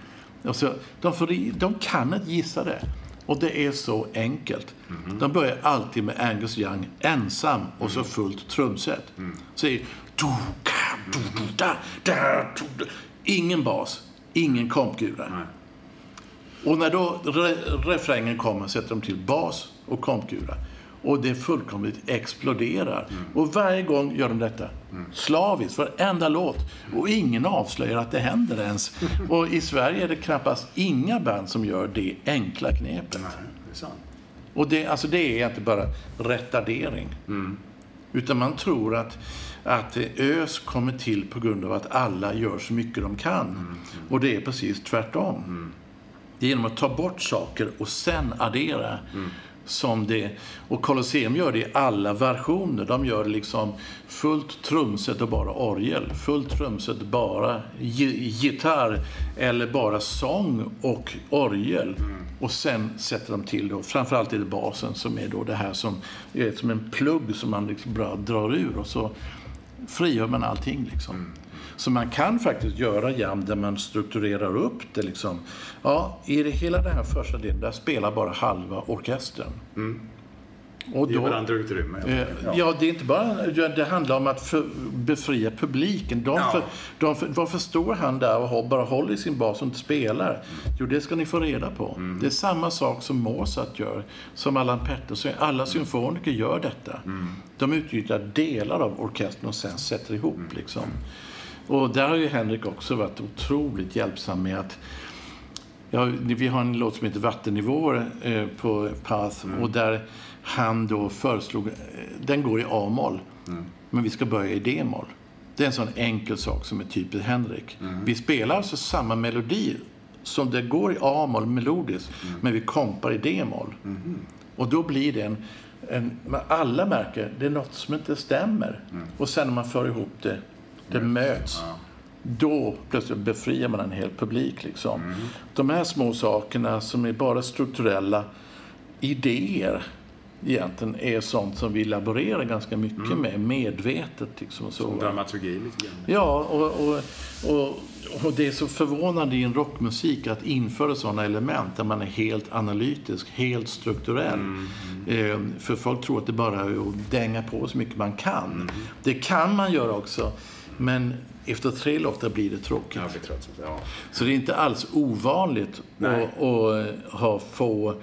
Alltså, de, får, de kan inte gissa det. Och det är så enkelt. De börjar alltid med Angus Young ensam och så fullt trumset. Så är. Ingen bas, ingen kompgura. Och när då re refrängen kommer sätter de till bas och kompgura. Och det fullkomligt exploderar. Och varje gång gör de detta. Slaviskt, varenda låt. Och ingen avslöjar att det händer ens. Och i Sverige är det knappast inga band som gör det enkla knepet. Nej, det är sant. Och det, alltså det är inte bara retardering. Utan man tror att, att ÖS kommer till på grund av att alla gör så mycket de kan. Och det är precis tvärtom. Det är genom att ta bort saker och sen addera. Som det, och Colosseum gör det i alla versioner. De gör liksom fullt trumset och bara orgel. Fullt trumset bara gi- gitarr eller bara sång och orgel. Och sen sätter de till då, framförallt är det basen som är då det här som är som en plugg som man liksom bara drar ur och så frigör man allting liksom. Så man kan faktiskt göra jam där man strukturerar upp det liksom. Ja, i det, hela den här första delen, där spelar bara halva orkestern. Och Ge varandra utrymme. Eh, ja. det är inte bara... ja, Det handlar om att för, befria publiken. De, Ja. för, de, för, varför står han där och har, bara håller i sin bas och inte spelar? Jo, det ska ni få reda på. Det är samma sak som Mozart gör, som Allan Pettersson. Alla symfoniker gör detta. De utnyttjar delar av orkestern och sen sätter ihop. Liksom. Och där har ju Henrik också varit otroligt hjälpsam med att Ja, vi har en låt som heter Vattennivåer eh, på Path och där han då föreslog, eh, den går i A-moll, men vi ska börja i D-moll. Det är en sån enkel sak som är typiskt Henrik. Vi spelar alltså samma melodi som det går i A-moll melodiskt, men vi kompar i D-moll. Och då blir det en, en, alla märker, det är något som inte stämmer. Och sen när man för ihop det, det möts. Då plötsligt befriar man en hel publik. Liksom. De här små sakerna som är bara strukturella idéer egentligen är sånt som vi laborerar ganska mycket med, medvetet. Liksom, så. Som dramaturgi lite grann. Ja, och, och, och, och det är så förvånande i en rockmusik att införa sådana element där man är helt analytisk, helt strukturell. Eh, för folk tror att det bara är att dänga på så mycket man kan. Det kan man göra också, men efter tre låtar blir det tråkigt. Blir trött. Ja. Så det är inte alls ovanligt att, att ha få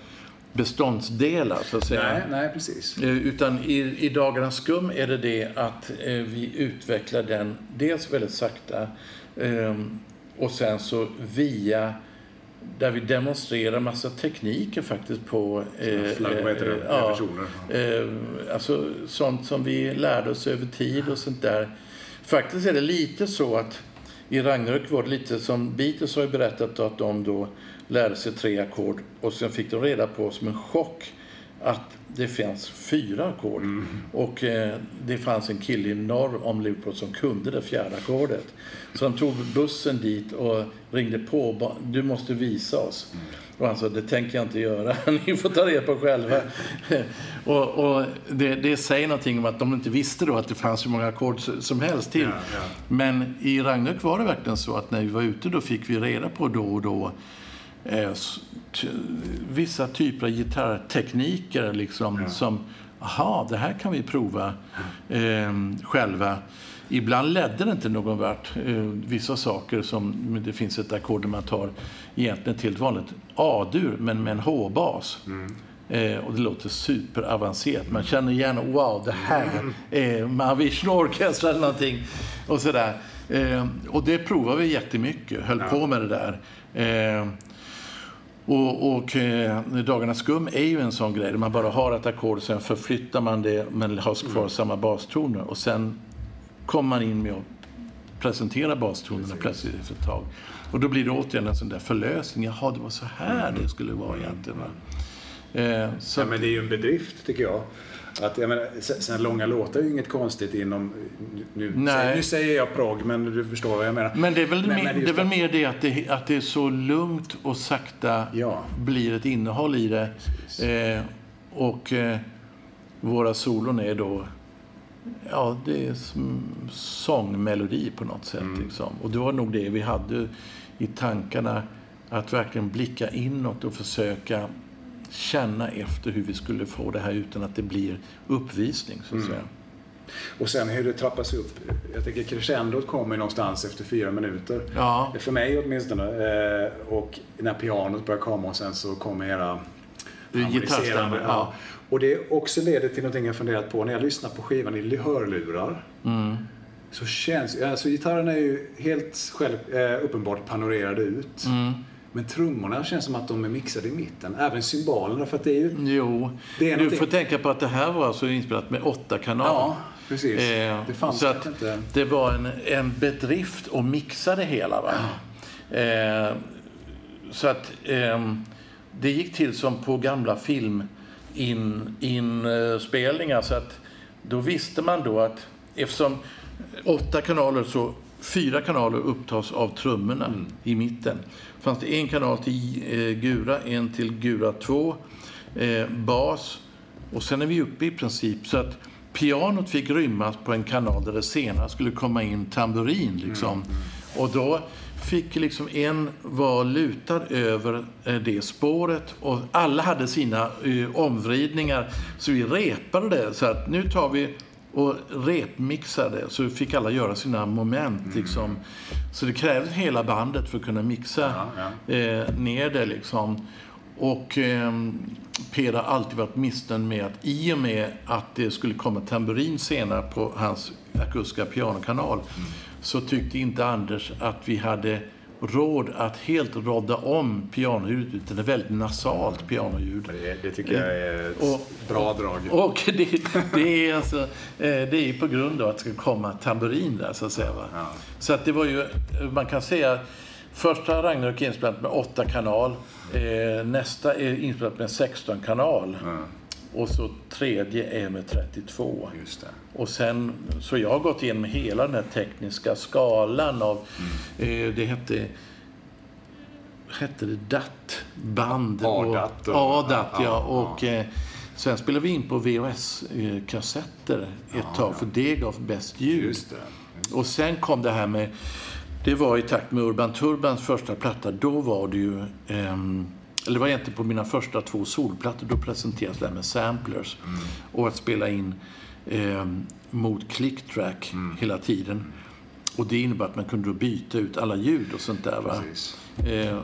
beståndsdelar, så att säga. Nej, nej, precis. Eh, Utan i, i Dagarnas skum är det det att eh, vi utvecklar den dels väldigt sakta eh, och sen så via där vi demonstrerar massa tekniker faktiskt på... Eh, Flagg, vad heter det? eh, ja, eh, alltså sånt som vi lärde oss över tid och sånt där. Faktiskt är det lite så att i Ragnarök var det lite som Beatles har berättat att de då lärde sig tre ackord och sen fick de reda på som en chock att det fanns fyra ackord. Och eh, det fanns en kille i norr om Newport som kunde det fjärde ackordet. Så de tog bussen dit och ringde på. Du måste visa oss. Och han sa, det tänker jag inte göra. [LAUGHS] Ni får ta reda på själva. [LAUGHS] och och det, det säger någonting om att de inte visste då att det fanns hur många ackord som helst till. Ja, ja. Men i Ragnarök var det verkligen så att när vi var ute då fick vi reda på då och då eh, vissa typer av gitarrtekniker liksom som, aha, det här kan vi prova eh, själva. Ibland ledde det inte någon vart. Eh, vissa saker som, det finns ett ackord där man tar egentligen till ett vanligt A-dur men med en H-bas. Eh, och det låter superavancerat. Man känner igen, wow, det här är Mahavishnu Orkester eller någonting. Och sådär. Eh, och det provade vi jättemycket, höll på med det där. Eh, och, och eh, Dagarnas skum är ju en sån grej där man bara har ett ackord, sen förflyttar man det men har kvar samma bastoner. Och sen kommer man in med att presentera bastonerna plötsligt efter ett tag. Och då blir det återigen en sån där förlösning. Jaha, det var så här det skulle vara egentligen. Va? Eh, så, Ja, men det är ju en bedrift, tycker jag. Att, jag menar, sen långa låtar är ju inget konstigt inom... Nu, Nej. säger, nu säger jag prog, men du förstår vad jag menar. Men det är väl, Men- mer, det just är väl att- mer det att, det att det är så lugnt och sakta Ja. blir ett innehåll i det. Eh, och eh, våra solon är då... Ja, det är som sångmelodi på något sätt. Mm. Liksom. Och det var nog det vi hade i tankarna. Att verkligen blicka inåt och försöka känna efter hur vi skulle få det här utan att det blir uppvisning, så att säga. Och sen hur det trappas upp. Jag tänker crescendot kommer någonstans efter fyra minuter. Ja. För mig åtminstone. Eh, Och när pianot börjar komma och sen så kommer era Gitarrstämmor, harmoniserande. ja. Och det också leder till någonting jag funderat på. När jag lyssnar på skivan i hörlurar. Mm. Så känns, alltså gitarren är ju helt själv, eh, uppenbart panorerad ut. Mm. Men trummorna känns som att de är mixade i mitten. Även cymbalerna för att det är ju... Jo, Det är du någonting- får tänka på att det här var alltså inspelat med åtta kanaler. Ja, precis. Eh, det fanns så att inte... det var en, en bedrift att mixa det hela. Va? Eh, så att ehm, det gick till som på gamla filminspelningar. så att då visste man då att eftersom åtta kanaler så fyra kanaler upptas av trummorna Mm. i mitten. fanns det en kanal till eh, gura, en till gura 2, eh, bas och sen är vi uppe i princip så att pianot fick rymmas på en kanal där det senare skulle komma in tamburin. Liksom. Och då fick liksom en vara lutad över eh, det spåret och alla hade sina eh, omvridningar. Så vi repade det så att nu tar vi och repmixade så fick alla göra sina moment. Liksom. Så det krävdes hela bandet för att kunna mixa Ja, Eh, ner det. Liksom. Och eh, Peder har alltid varit missnöjd med att i och med att det skulle komma tamburin senare på hans akustiska pianokanal så tyckte inte Anders att vi hade råd att helt rodda om pianoljudet utan det är väldigt nasalt pianoljud. Det, det tycker jag är ett Och- bra drag. Och det, det, är alltså, eh, det är på grund av att det ska komma tamburin där, så att säga. Ja. Så att det var ju, man kan säga, första Ragnarök är inspelat med 8 kanal, eh, nästa är inspelat med 16 kanal och så tredje är med 32. Just det. Och sen, så jag har gått igenom hela den här tekniska skalan av, eh, det hette, hette det DAT-band? A-DAT och- A-DAT, ja. ja, Och eh, sen spelade vi in på VHS-kassetter ett tag, för det gav bäst ljud. Just det. Och sen kom det här med, det var i takt med Urban Turbans första platta, då var det ju, ehm, eller det var egentligen på mina första två solplattor, då presenterades det här med samplers. Och att spela in ehm, mot clicktrack hela tiden. Och det innebar att man kunde byta ut alla ljud och sånt där. Va? Eh,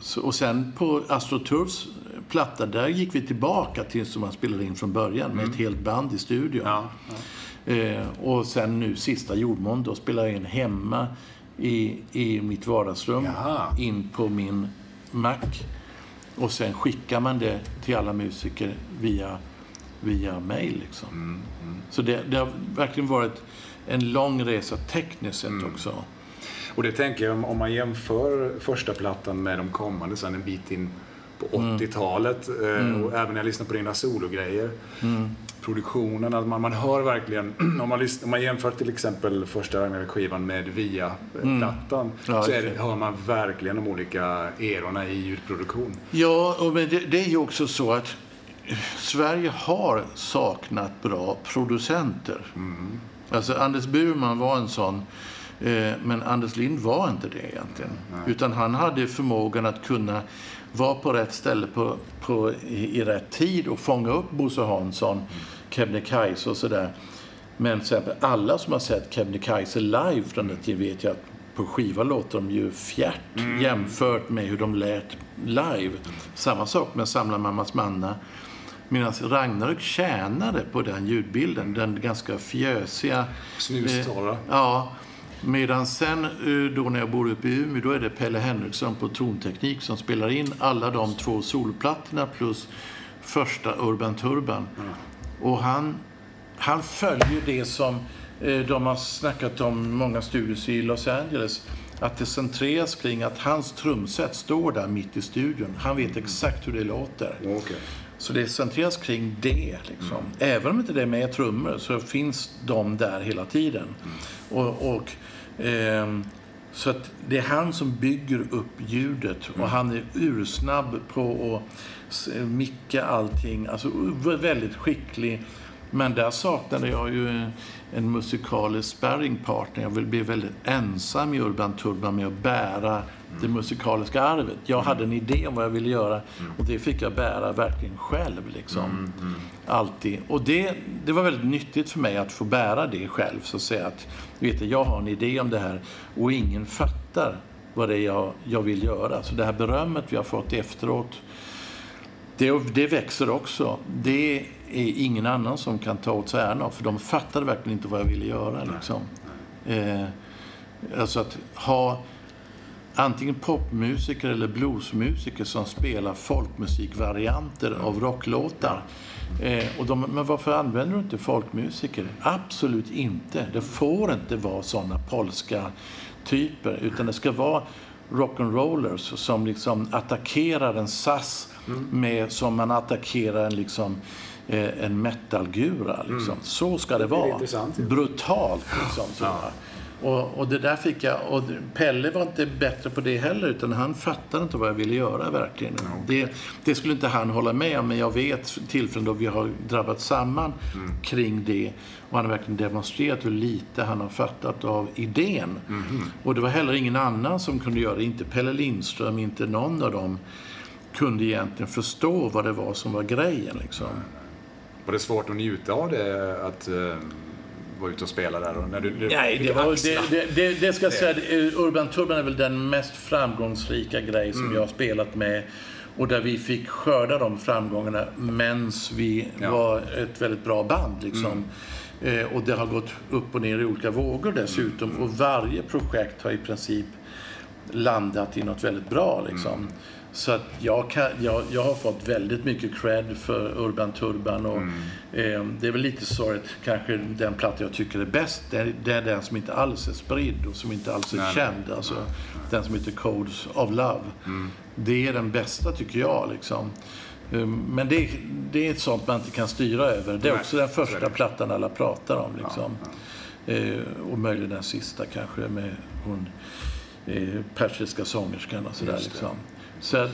så, och sen på AstroTurfs platta, där gick vi tillbaka till som man spelade in från början med ett helt band i studion. Ja, Eh, och sen nu sista jordmån, då spelar jag in hemma i, i mitt vardagsrum Jaha. in på min Mac. Och sen skickar man det till alla musiker via, via mail. Liksom. Mm, Så det, det har verkligen varit en lång resa tekniskt sett Mm. också. Och det tänker jag om- om man jämför första plattan med de kommande sen en bit in på 80-talet eh, och även när jag lyssnar på dina sologrejer. Produktionen, att man, man hör verkligen, [CLEARS THROAT] om man, lyssnar, om man jämför till exempel första Ragnarök-skivan med Via-plattan Ja, så det, hör man verkligen de olika erorna i ljudproduktion. Ja, och men det, det är ju också så att Sverige har saknat bra producenter. Alltså Anders Burman var en sån, eh, men Anders Lind var inte det egentligen. Utan han hade förmågan att kunna vara på rätt ställe på, på, i, i rätt tid och fånga upp Bosse Hansson, Kebnekaise och sådär. Men alla som har sett Kebnekaise live från den tiden vet ju att på skiva låter de ju fjärt jämfört med hur de lät live. Samma sak med Samla mammas manna. Medan Ragnarök tjänade på den ljudbilden, den ganska fjösiga... Snustorra. Eh, ja. Medan sen eh, då när jag bor uppe i Umeå, då är det Pelle Henriksson på tonteknik som spelar in alla de två solplattorna plus första Urban Turban. Och han, han följer det som eh, de har snackat om många studios i Los Angeles. Att det centreras kring att hans trumset står där mitt i studion. Han vet exakt hur det låter. Okej. Så det centreras kring det. Liksom. Även om inte det är med trummor så finns de där hela tiden. Och, och, ehm, så att det är han som bygger upp ljudet och han är ursnabb på att micka allting. Alltså väldigt skicklig Men där saknade jag ju en musikalisk sparringpartner. Jag blev väldigt ensam i Urban Turban med att bära det musikaliska arvet. Jag hade en idé om vad jag ville göra och det fick jag bära verkligen själv. Liksom. Alltid. Och det, det var väldigt nyttigt för mig att få bära det själv. Så att säga att, vet du, jag har en idé om det här och ingen fattar vad det är jag, jag vill göra. Så det här berömmet vi har fått efteråt, det, det växer också. Det är ingen annan som kan ta åt sig äran av, för de fattade verkligen inte vad jag ville göra. Liksom. Eh, alltså att ha antingen popmusiker eller bluesmusiker som spelar folkmusikvarianter av rocklåtar. Eh, och de, men varför använder du inte folkmusiker? Absolut inte. Det får inte vara såna polska typer, utan det ska vara rock'n'rollers som liksom attackerar en SAS med, som man attackerar en, liksom, eh, en metalgura. Liksom. Så ska det vara. intressant, ju. Brutalt. Liksom, sådär. Och, och det där fick jag, och Pelle var inte bättre på det heller utan han fattade inte vad jag ville göra verkligen. Det, det skulle inte han hålla med om men jag vet tillfällen då vi har drabbat samman kring det och han har verkligen demonstrerat hur lite han har fattat av idén. Och det var heller ingen annan som kunde göra det, inte Pelle Lindström, inte någon av dem kunde egentligen förstå vad det var som var grejen liksom. Var det svårt att njuta av det, att vara ute och spela där? Och när du, du Nej, det, var, axla? det, det, det, ska jag säga, Urban Turban är väl den mest framgångsrika grej som jag har spelat med. Och där vi fick skörda de framgångarna medan vi Ja. var ett väldigt bra band. Liksom. Eh, och det har gått upp och ner i olika vågor dessutom. Och varje projekt har i princip landat i något väldigt bra. Liksom. Så att jag, kan, jag, jag har fått väldigt mycket cred för Urban Turban. Och, eh, det är väl lite sorgligt, kanske den platta jag tycker är bäst, det är, det är den som inte alls är spridd och som inte alls är Nej. känd. Alltså, den som heter Codes of Love. Det är den bästa tycker jag. Liksom. Eh, Men det, det är ett sånt man inte kan styra över. Det är Nej, också den första plattan alla pratar om. Liksom. Eh, och möjligen den sista kanske med hon eh, persiska sångerskan och sådär. Liksom. Så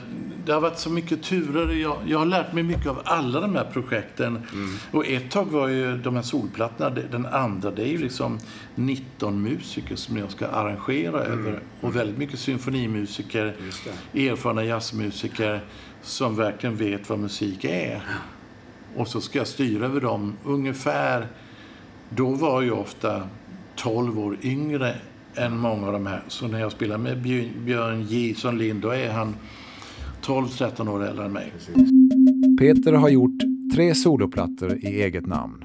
det har varit så mycket turer. Jag, jag har lärt mig mycket av alla de här projekten. Mm. Och ett tag var ju de här solplattorna, den andra, det är ju liksom 19 musiker som jag ska arrangera över. Och väldigt mycket symfonimusiker, Mm. Erfarna jazzmusiker som verkligen vet vad musik är. Och så ska jag styra över dem ungefär då var jag ofta 12 år yngre än många av de här. Så när jag spelar med Björn- Jison Lind, då är han 12-13 år äldre än mig. Peter har gjort tre soloplattor i eget namn.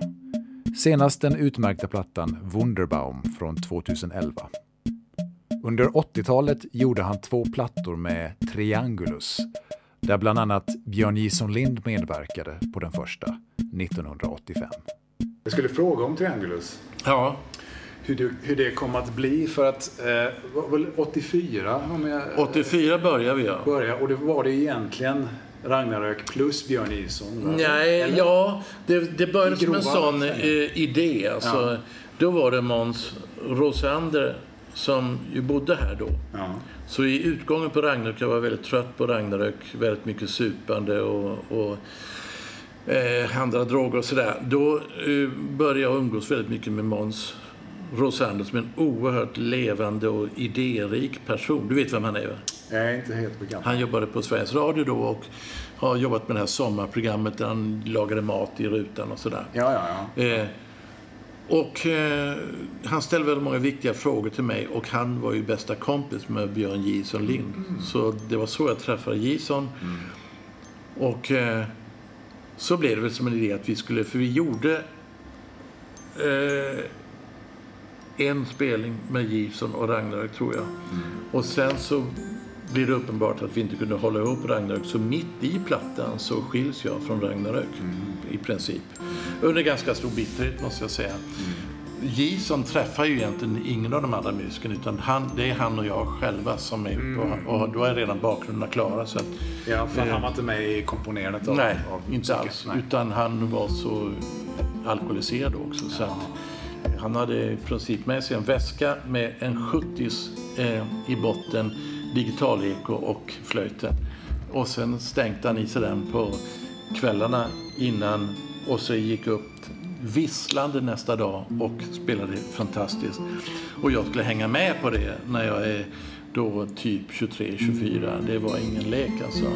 Senast den utmärkta plattan Wunderbaum från 2011. Under 80-talet gjorde han två plattor med Triangulus, där bland annat Björn Jison Lind medverkade på den första, 1985. Jag skulle fråga om Triangulus. Ja, Hur det, hur det kom att bli för att, eh, var väl 84 om jag 84 börjar vi ja. började och det var det egentligen Ragnarök plus Björn va? Nej, Eller? ja, det, det började som en sån eh, idé. Alltså, Då var det Måns Rosander som ju bodde här då. Ja. Så i utgången på Ragnarök, jag var väldigt trött på Ragnarök, väldigt mycket supande och, och eh, andra droger och sådär. Då eh, började jag umgås väldigt mycket med Måns Rosander som är en oerhört levande och idérik person. Du vet vem han är va? Är inte helt bekant. Han jobbade på Sveriges Radio då och har jobbat med det här sommarprogrammet där han lagade mat i rutan och sådär. Ja, ja, ja. Eh, och eh, han ställde väldigt många viktiga frågor till mig och han var ju bästa kompis med Björn Jison Lind. Så det var så jag träffade Jison. Och eh, så blev det väl som en idé att vi skulle, för vi gjorde eh, en spelning med Jison och Ragnarök tror jag. Och sen så blir det uppenbart att vi inte kunde hålla ihop Ragnarök. Så mitt i plattan så skiljs jag från Ragnarök i princip. Under ganska stor bitterhet måste jag säga. Jison träffar ju egentligen ingen av de andra musikerna utan han, det är han och jag själva som är och, och då är redan bakgrunderna klara. Så att, ja för han var inte med i komponerandet av nej, av inte alls. Nej. Utan han var så alkoholiserad också. Så att han hade i princip med sig en väska med en 70 eh, i botten, digitaleko och flöjten. Och sen stänkte han i sig den på kvällarna innan och så gick upp visslande nästa dag och spelade fantastiskt. Och jag skulle hänga med på det när jag är då typ 23-24. Det var ingen lek alltså.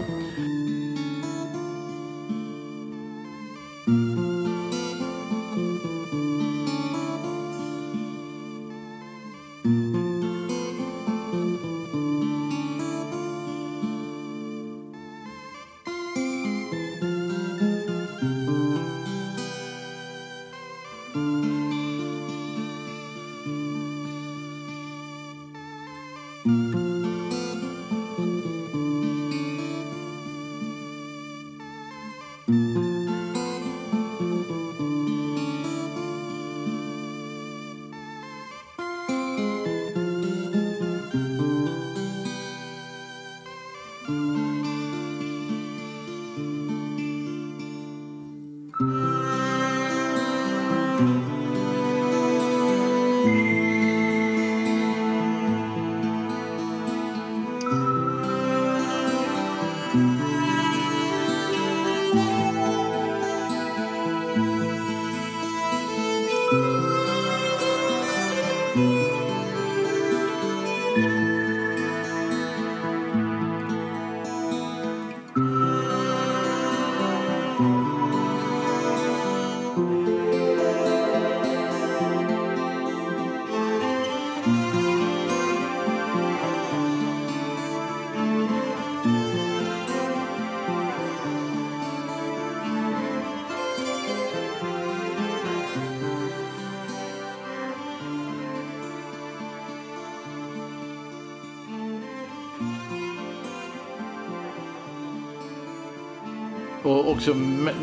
Också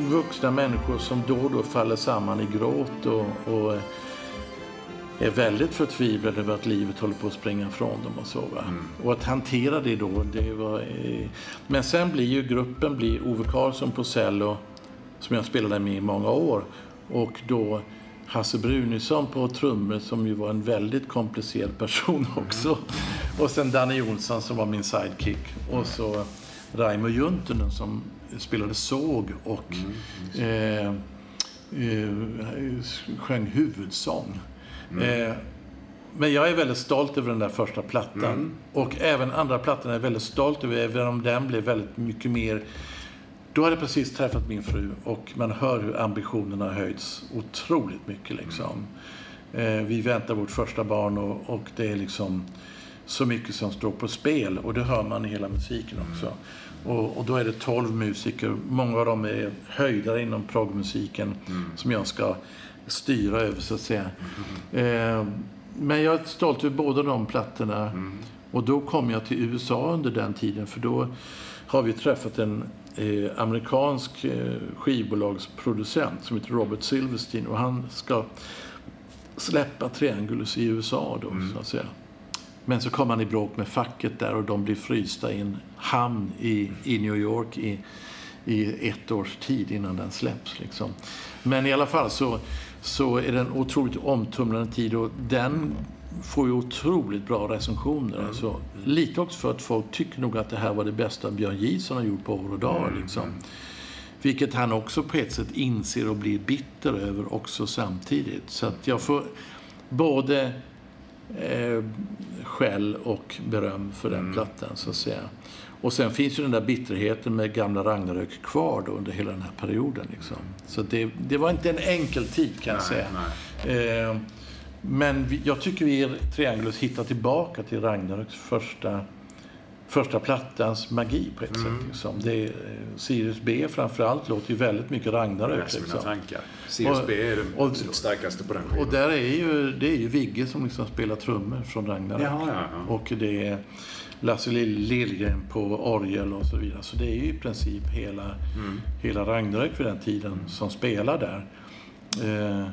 vuxna människor som då och då faller samman i gråt och, och eh, är väldigt förtvivlade över att livet håller på att springa ifrån dem och så. Va? Och att hantera det då, det var... Eh... Men sen blir ju gruppen, blir Ove Karlsson på cello, som jag spelade med i många år, och då Hasse Brunysson på trummor som ju var en väldigt komplicerad person [LAUGHS] också. Och sen Danny Jonsson som var min sidekick. Och så Raimo Juntunen som spelade såg och eh, eh, sjöng huvudsång. Eh, men jag är väldigt stolt över den där första plattan. Och även andra plattan är jag väldigt stolt över, även om den blev väldigt mycket mer... Då hade jag precis träffat min fru och man hör hur ambitionerna höjts otroligt mycket. Liksom. Eh, vi väntar vårt första barn och, och det är liksom så mycket som står på spel. Och det hör man i hela musiken också. Och, och då är det 12 musiker. Många av dem är höjdare inom progmusiken som jag ska styra över så att säga. Eh, men jag är stolt över båda de plattorna. Och då kom jag till USA under den tiden för då har vi träffat en eh, amerikansk eh, skivbolagsproducent som heter Robert Silverstein och han ska släppa Triangulus i USA då så att säga. Men så kom han i bråk med facket där och de blir frysta i en hamn i, i New York i, i ett års tid innan den släpps. Liksom. Men i alla fall så, så är det en otroligt omtumlande tid och den får ju otroligt bra recensioner. Alltså, lite också för att folk tycker nog att det här var det bästa Björn Gison har gjort på år och dag. Liksom. Vilket han också på ett sätt inser och blir bitter över också samtidigt. Så att jag får både eh, skäll och beröm för den plattan, så att säga. Och sen finns ju den där bitterheten med gamla Ragnarök kvar då under hela den här perioden. Liksom. Så det, det var inte en enkel tid kan jag säga. Eh, men vi, jag tycker vi i Triangulus hittar tillbaka till Ragnaröks första, första plattans magi på ett sätt. Liksom. Det eh, Sirius B framförallt låter ju väldigt mycket Ragnarök. Liksom. tankar. Sirius Och- B är det och- starkaste på den Och skivan. där är ju, det är ju Vigge som liksom spelar trummor från Ragnarök. Jaha, ja, ja. Och det är Lasse Liljegren på orgel och så vidare. Så det är ju i princip hela, Mm. hela Ragnarök vid den tiden som spelar där. Eh,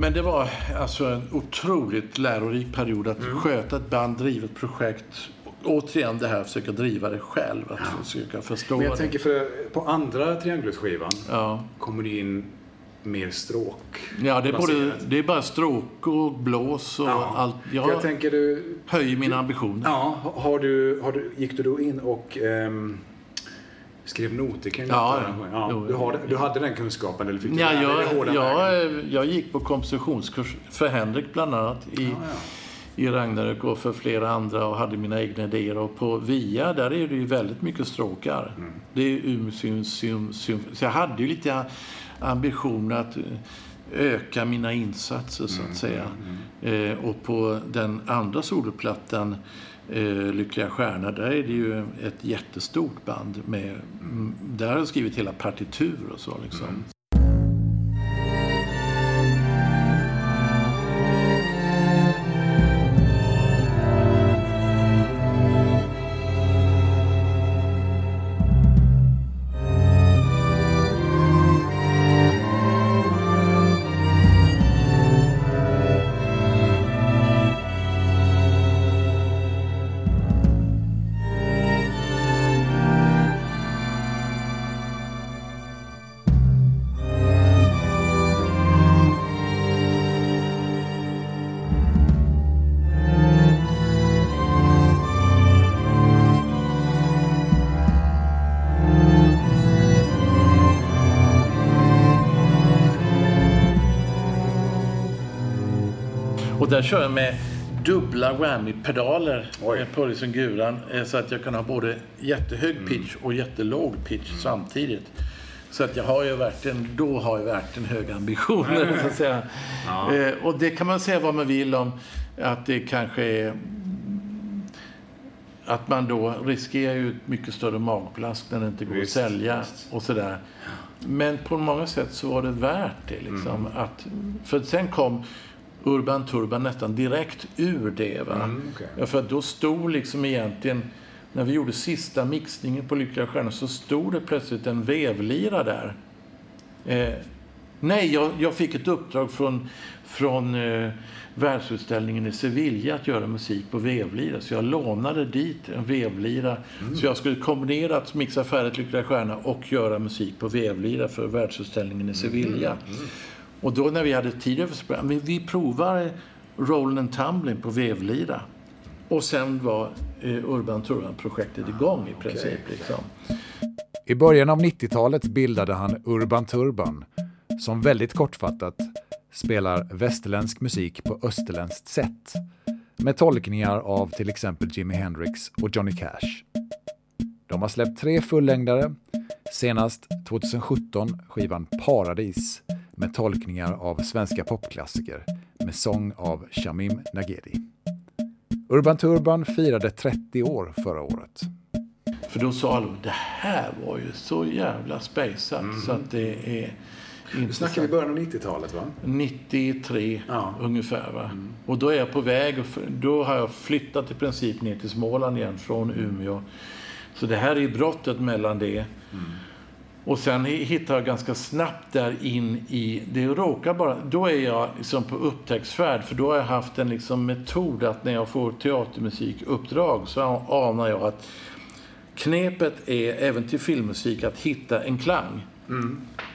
men det var alltså en otroligt lärorik period att Mm. sköta ett band, driva ett projekt. Återigen det här att försöka driva det själv, att försöka förstå Men jag det. tänker för på andra Triangulus-skivan Ja. kommer det in mer stråk. Ja, det är, både, det är bara stråk och blås och allt. För Jag Jag tänker du... höjer mina ambitioner. Ja, har du, har du, gick du då in och ehm, skrev noter kring Ja. Ja, jo, du, har, du hade den kunskapen eller fick du Ja, jag, jag, jag gick på kompositionskurs för Henrik bland annat i, i Ragnarök och för flera andra och hade mina egna idéer. Och på VIA där är det ju väldigt mycket stråkar. Det är sym, sym, sym, Så jag hade ju lite ambition att öka mina insatser så att säga. Eh, och på den andra soloplattan eh, Lyckliga stjärnor, där är det ju ett jättestort band. Med, mm, där har jag skrivit hela partitur och så. Liksom. Och kör jag med dubbla whammy-pedaler på liksom guran. eh, Så att jag kan ha både jättehög pitch och jättelåg pitch samtidigt. Så att jag har ju verkligen, då har jag verkligen höga ambitioner. [LAUGHS] så att säga. Eh, och det kan man säga vad man vill om att det kanske är att man då riskerar ju ett mycket större magplask när det inte går Visst, att sälja visst. och sådär. Men på många sätt så var det värt det. Liksom, att, för sen kom Urban Turban nästan direkt ur det. Va? Mm, okej. ja, för då stod liksom egentligen, när vi gjorde sista mixningen på Lyckliga Stjärnor så stod det plötsligt en vevlira där. Eh, nej, jag, jag fick ett uppdrag från, från eh, världsutställningen i Sevilla att göra musik på vevlira. Så jag lånade dit en vevlira. Så jag skulle kombinera att mixa färdigt Lyckliga Stjärna och göra musik på vevlira för världsutställningen i Sevilla. Och då när vi hade tid över så men vi provar Roll and Tumbling på vevlira. Och sen var eh, Urban Turban-projektet igång i princip. Liksom. I början av 90-talet bildade han Urban Turban, som väldigt kortfattat spelar västerländsk musik på österländskt sätt, med tolkningar av till exempel Jimi Hendrix och Johnny Cash. De har släppt tre fullängdare, senast 2017 skivan Paradis med tolkningar av svenska popklassiker med sång av Shamim Nageri. Urban Turban firade 30 år förra året. För då sa alla, det här var ju så jävla spejsat så att det är Nu snackar vi början av 90-talet va? 93 Ja. ungefär. Va? Och då är jag på väg, då har jag flyttat i princip ner till Småland igen från Umeå. Så det här är brottet mellan det. Och sen hi- hittar jag ganska snabbt där in i, det råkar bara, då är jag liksom på upptäcktsfärd för då har jag haft en liksom metod att när jag får teatermusikuppdrag så anar jag att knepet är även till filmmusik att hitta en klang.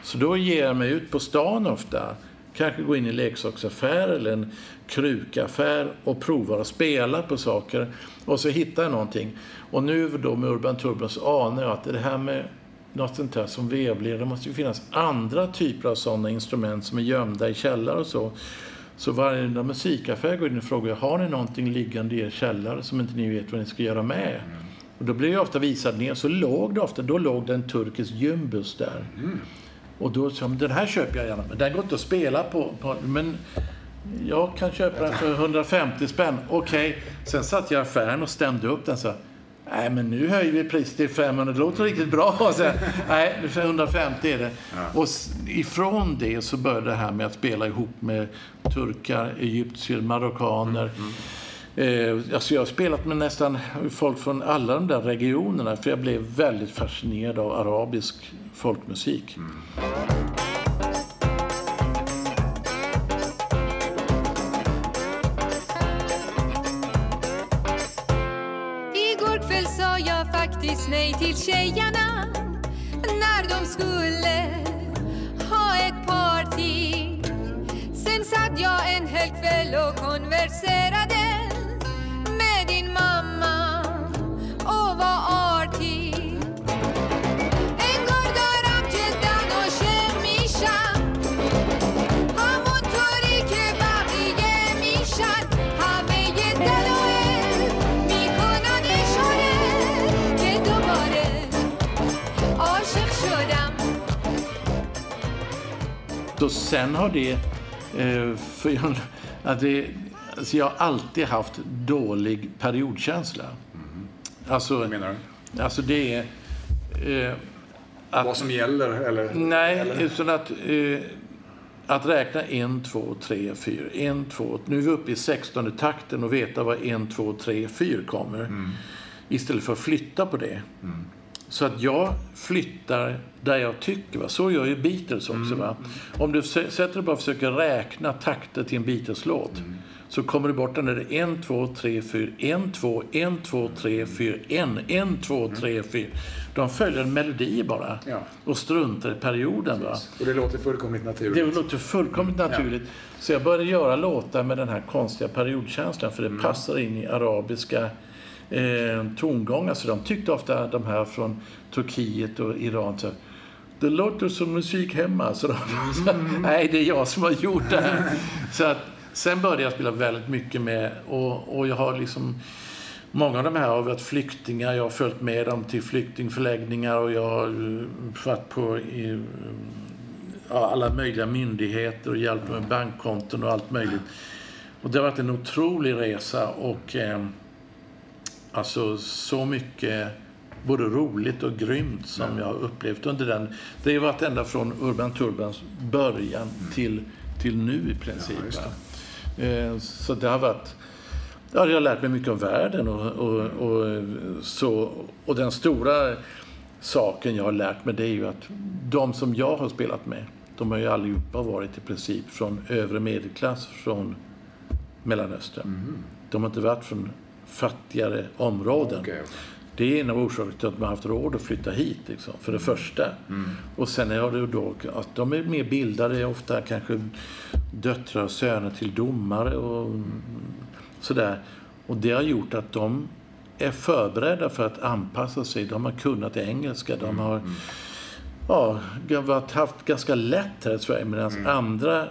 Så då ger jag mig ut på stan ofta. Kanske gå in i en leksaksaffär eller en krukaffär och provar att spela på saker. Och så hittar jag någonting. Och nu då med Urban Turban så anar jag att det här med något sånt här som vevlera, det måste ju finnas andra typer av sådana instrument som är gömda i källare och så. Så varje musikaffär går in och frågar, har ni någonting liggande i er källare som inte ni vet vad ni ska göra med? Och då blir jag ofta visad ner, så låg det ofta, då låg det en turkisk gymbus där. Och då sa jag, den här köper jag gärna, men den går inte att spela på. på men jag kan köpa den för 150 spänn. Okej. Sen satt jag i affären och stämde upp den så. Nej, men nu höjer vi priset till 500. Det låter riktigt bra. Och sen, Nej, för 150 är det. Och s- ifrån det så började det här med att spela ihop med turkar, egyptier, marockaner. Eh, alltså jag har spelat med nästan folk från alla de där regionerna för jag blev väldigt fascinerad av arabisk folkmusik. Igår faktiskt till tjejerna när de skulle ha ett party. Sen satt jag en hel kväll och konverserade Så sen har det... Eh, för jag, att det alltså jag har alltid haft dålig periodkänsla. Alltså, Vad menar du? alltså det är... Eh, att, Vad som gäller? Eller? Nej, eller? utan att, eh, att räkna en, två, tre, fyra. En, två, nu är vi uppe i 16 takten och veta vad en, två, tre, fyra kommer. Istället för att flytta på det. Så att jag flyttar där jag tycker. Va? Så gör ju Beatles också. Va? Om du sä- sätter dig bara och försöker räkna takter till en Beatles-låt så kommer du bort den där en, två, tre, fyra, en, två, en, två, tre, fyra, en, en, två, tre, fyra. De följer en melodi bara Ja. och struntar i perioden. Va? Och det låter fullkomligt naturligt. Det låter fullkomligt naturligt. Så jag började göra låtar med den här konstiga periodkänslan för det passar in i arabiska eh, tongångar. Så de tyckte ofta, de här från Turkiet och Iran, så, det låter som musik hemma. Så de, så, [LAUGHS] nej, det är jag som har gjort det här. Så att, sen började jag spela väldigt mycket med, och, och jag har liksom Många av de här har varit flyktingar. Jag har följt med dem till flyktingförläggningar och jag har eh, varit på i, ja, alla möjliga myndigheter och hjälpt med bankkonton och allt möjligt. Och det har varit en otrolig resa och eh, alltså så mycket både roligt och grymt som jag har upplevt under den. Det har varit ända från Urban Turbans början till, till nu i princip. Ja, va. eh, så det har varit Ja, jag har lärt mig mycket om världen och, och, och, så, och den stora saken jag har lärt mig det är ju att de som jag har spelat med, de har ju allihopa varit i princip från övre medelklass från Mellanöstern. De har inte varit från fattigare områden. Okej. Det är en av orsakerna till att man har haft råd att flytta hit, liksom, för det första. Och sen är det då att de är mer bildade, ofta kanske döttrar och söner till domare och sådär. Och det har gjort att de är förberedda för att anpassa sig. De har kunnat engelska, de har ja, varit- haft ganska lätt här i Sverige medan andra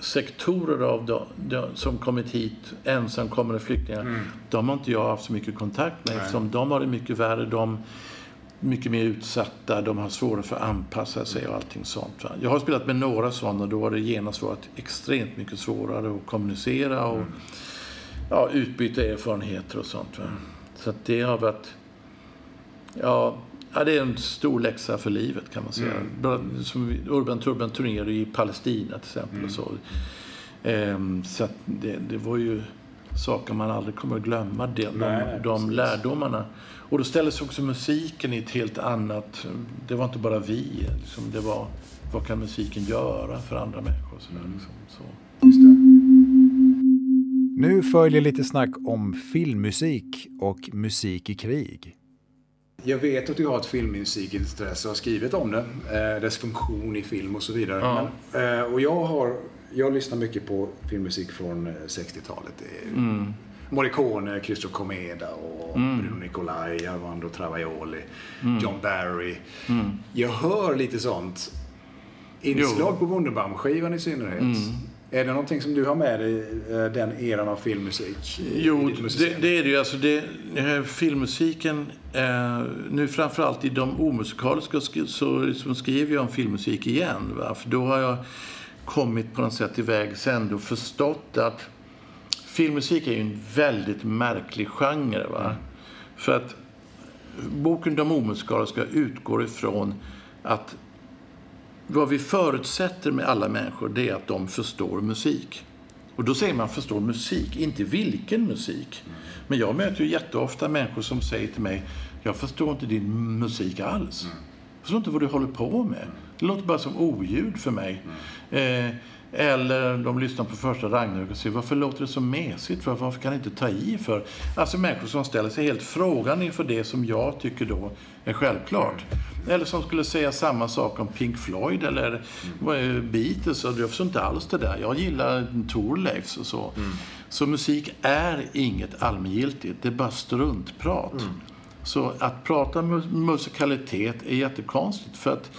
sektorer av de, de, som kommit hit, ensamkommande flyktingar, de har inte jag haft så mycket kontakt med eftersom de har det mycket värre. De mycket mer utsatta, de har svårare för att anpassa sig och allting sånt. Va? Jag har spelat med några sådana och då har det genast varit extremt mycket svårare att kommunicera och ja, utbyta erfarenheter och sånt. Va? Så det har varit... Ja, ja, det är en stor läxa för livet kan man säga. Bara Som Urban Turban turnerade i Palestina till exempel. Och så Ehm, så att det, det var ju saker man aldrig kommer att glömma. Det, de, Nej, de precis. lärdomarna. Och då ställdes också musiken i ett helt annat... Det var inte bara vi. Liksom, det var vad kan musiken göra för andra människor? Så där, liksom, så. Just det. Nu följer lite snack om filmmusik och musik i krig. Jag vet att du har ett filmmusikintresse och har skrivit om det. Eh, dess funktion i film och så vidare. Ja. Men, eh, och jag har jag lyssnar mycket på filmmusik från eh, 60-talet. Det är Mm. Morricone, Christopher Comeda och Bruno Nicolai, Armando Travaglioli, Mm. John Barry. Jag hör lite sånt. Inslag på Wunderbaum-skivan i synnerhet. Mm. Är det någonting som du har med dig, eh, den eran av filmmusik? Jo, det, det är det ju. Alltså det, eh, filmmusiken, eh, nu framförallt i de omusikaliska sk- så liksom skriver jag om filmmusik igen. Va? För då har jag kommit på något sätt till vägs ände och förstått att filmmusik är ju en väldigt märklig genre. Va? För att boken De omusikaliska utgår ifrån att vad vi förutsätter med alla människor det är att de förstår musik. Och då säger man förstår musik, inte vilken musik. Men jag möter ju jätteofta människor som säger till mig jag förstår inte din musik alls. Jag förstår inte vad du håller på med. Det låter bara som oljud för mig. Eh, eller de lyssnar på första Ragnarök och säger varför låter det så mesigt? Varför, varför kan det inte ta i för? Alltså människor som ställer sig helt frågan inför det som jag tycker då är självklart. Eller som skulle säga samma sak om Pink Floyd eller är Beatles. Och förstår inte alls det där. Jag gillar Thorleifs och så. Så musik är inget allmängiltigt. Det är bara struntprat. Så att prata mu- musikalitet är jättekonstigt. För att